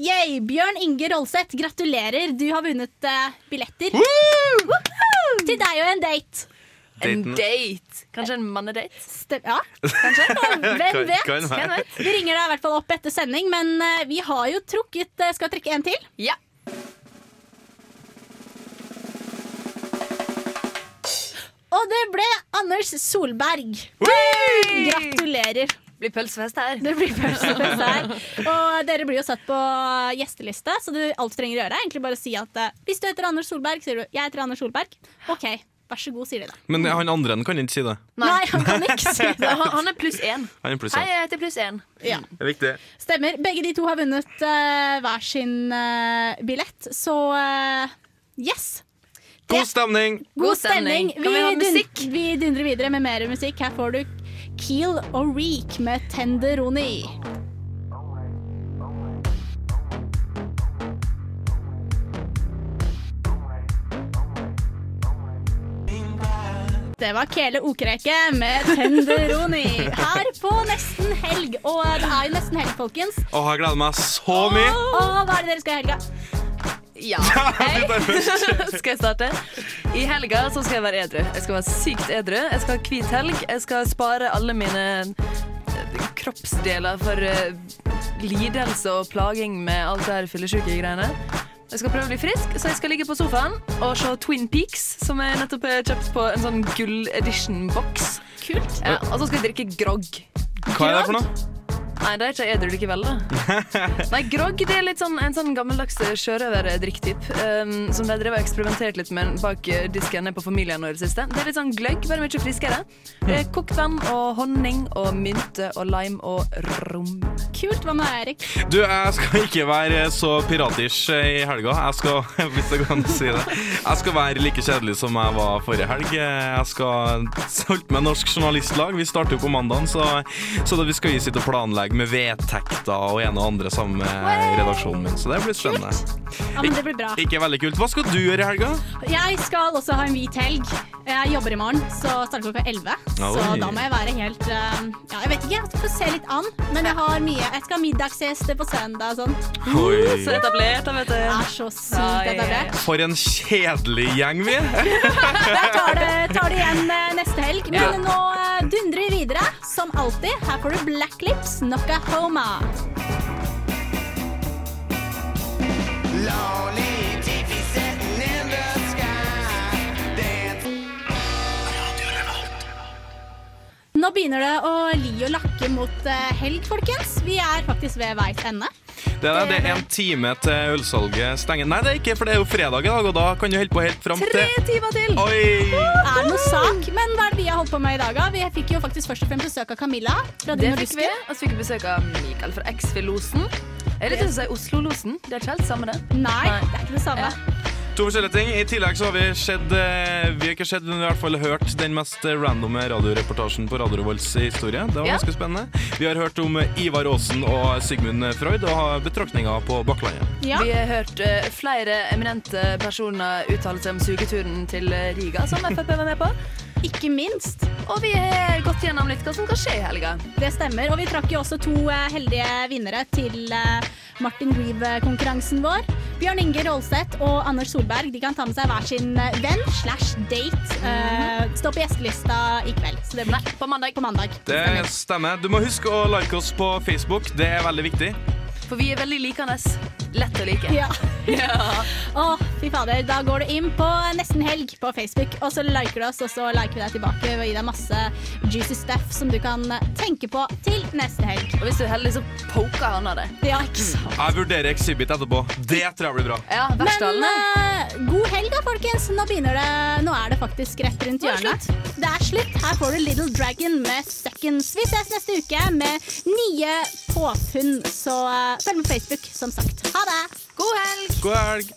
Speaker 3: Yay! Bjørn Inge Rolseth, gratulerer. Du har vunnet uh, billetter. Til deg og en date.
Speaker 1: En date. Kanskje en mannedate?
Speaker 3: Stem ja, kanskje. <laughs> Hvem vet? Hvem vet? Vi ringer deg i hvert fall opp etter sending, men eh, vi har jo trukket eh, Skal vi trekke en til?
Speaker 1: Ja.
Speaker 3: Og det ble Anders Solberg. Gratulerer.
Speaker 1: Blir pølsefest her.
Speaker 3: Det blir pølsefest her. Og dere blir jo satt på gjesteliste, så du, alt du trenger å gjøre, er egentlig bare å si at eh, hvis du heter Anders Solberg, sier du 'jeg heter Anders Solberg'. OK, vær så god, sier de da.
Speaker 6: Men han andre kan ikke si det.
Speaker 3: Nei, han kan ikke si det. <laughs>
Speaker 1: Han, er pluss én.
Speaker 6: Han er pluss
Speaker 1: Hei, jeg heter pluss én.
Speaker 3: Ja.
Speaker 6: Riktig.
Speaker 3: Stemmer. Begge de to har vunnet uh, hver sin uh, billett, så uh, yes.
Speaker 6: God stemning!
Speaker 3: God stemning.
Speaker 1: Kan vi ha
Speaker 3: dun-
Speaker 1: musikk?
Speaker 3: vi dundrer videre med mer musikk. Her får du Keel og Reek med Tenderoni. Det var Kele Okereke med Tenderoni her på Nesten helg. Og det er jo nesten helg, folkens.
Speaker 6: Å, jeg gleder meg så mye!
Speaker 3: Og hva er det dere skal i helga?
Speaker 1: Ja. <laughs> Hei. <laughs> skal jeg starte? I helga så skal jeg være edru. Jeg skal være sykt edru. Jeg skal ha hvit helg. Jeg skal spare alle mine eh, kroppsdeler for eh, lidelse og plaging med alt det her fyllesyke greiene. Jeg skal prøve å bli frisk, så jeg skal ligge på sofaen og se Twin Peaks, som jeg nettopp har kjøpt på en sånn gull edition-boks.
Speaker 3: Kult.
Speaker 1: Ja, og så skal jeg drikke grogg.
Speaker 6: Hva er det for noe?
Speaker 1: Nei, det er ikke edru likevel, da. <laughs> Nei, grogg det er litt sånn, en sånn gammeldags sjørøverdrikktyp um, som de drev og eksperimentert litt med bak eh, disken på Familien nå i det siste. Det er litt sånn gløgg, bare mye friskere. Det er kokt vann og honning og mynte og lime og rom.
Speaker 3: Kult. Hva med deg, Erik?
Speaker 6: Du, jeg skal ikke være så piratisk i helga. Jeg skal, <laughs> hvis det kan si det. Jeg skal være like kjedelig som jeg var forrige helg. Jeg skal holde med Norsk Journalistlag. Vi starter jo på mandag, så, så da vi skal vi sitte og planlegge med vedtekter og en og andre sammen med redaksjonen min. Så det blir spennende.
Speaker 3: Ja, men det blir bra.
Speaker 6: Ikke veldig kult. Hva skal du gjøre i helga?
Speaker 3: Jeg skal også ha en hvit helg. Jeg jobber i morgen, så starter klokka 11. Så da må jeg være helt eh, Ja, jeg vet ikke, jeg får se litt an. Men jeg har mye. Jeg skal ha middagsgjester på søndag og sånn.
Speaker 6: Oi.
Speaker 1: Så etablert, da, vet du.
Speaker 3: Det er så sykt etablert.
Speaker 6: For en kjedelig gjeng vi er. <laughs>
Speaker 3: Jeg tar det, tar det igjen eh, neste helg. Men
Speaker 6: Ja.
Speaker 3: nå eh, dundrer vi videre, som alltid. Her får du Black Lips, Nockahoma. Nå begynner det å li og lakke mot eh, helg, folkens. Vi er faktisk ved veis ende.
Speaker 6: Det er, det. det er en time til ølsalget stenger. Nei, det er ikke, for det er jo fredag i dag, og da kan du holde på helt fram
Speaker 3: Tre timer til!
Speaker 6: Oi!
Speaker 3: Er det noe sak? Men hva er det vi har holdt på med i dag? da? Vi fikk jo faktisk først og fremst besøk av Camilla. Fra
Speaker 1: Det fikk vi. Og så fikk vi besøk av Mikael fra X-Fill-losen. Er det til å si Oslo-losen? Det er ikke helt samme, det.
Speaker 3: Nei, det er ikke det samme.
Speaker 6: To forskjellige ting. I tillegg så har vi sett eh, Vi har ikke sett, men vi har i hvert fall hørt den mest randome radioreportasjen på Radio Revolts historie. Det var
Speaker 1: Ja.
Speaker 6: ganske spennende. Vi har hørt om Ivar Aasen og Sigmund Freud og har betraktninger på Bakklandet.
Speaker 1: Vi har hørt eh, flere eminente personer uttale seg om sugeturen til eh, Riga, som Frp var med på.
Speaker 3: Ikke minst.
Speaker 1: Og vi har gått gjennom litt hva som kan skje i helga.
Speaker 3: Det stemmer. Og vi trakk jo også to eh, heldige vinnere til eh, Martin Reeve-konkurransen vår. Bjørn Inge Rolseth og Anders Solberg de kan ta med seg hver sin eh, venn slash date. Uh, stå på gjestelista i kveld. Så det blir
Speaker 1: på mandag.
Speaker 3: På mandag.
Speaker 6: Det stemmer. Du må huske å like oss på Facebook. Det er veldig viktig.
Speaker 1: For vi er veldig likende. Lett å like.
Speaker 3: Ja. <laughs> <laughs> Å, fy fader. Da går du inn på Nesten Helg på Facebook, og så liker du oss, og så liker vi deg tilbake og gir deg masse juicy stuff som du kan tenke på til neste helg.
Speaker 1: Og hvis du er heldig, så poker han av det.
Speaker 3: Ja, ikke sant.
Speaker 6: Jeg vurderer Exhibit etterpå. Det tror jeg blir bra.
Speaker 1: Ja,
Speaker 3: Men uh, god helg da, folkens. Nå begynner det Nå er det faktisk rett rundt
Speaker 1: det
Speaker 3: hjørnet. Det er slutt. Her får du Little Dragon med Seconds. Vi ses neste uke med nye påfunn, så eh, følg med på Facebook, som sagt. Ha det!
Speaker 1: God helg!
Speaker 6: God helg.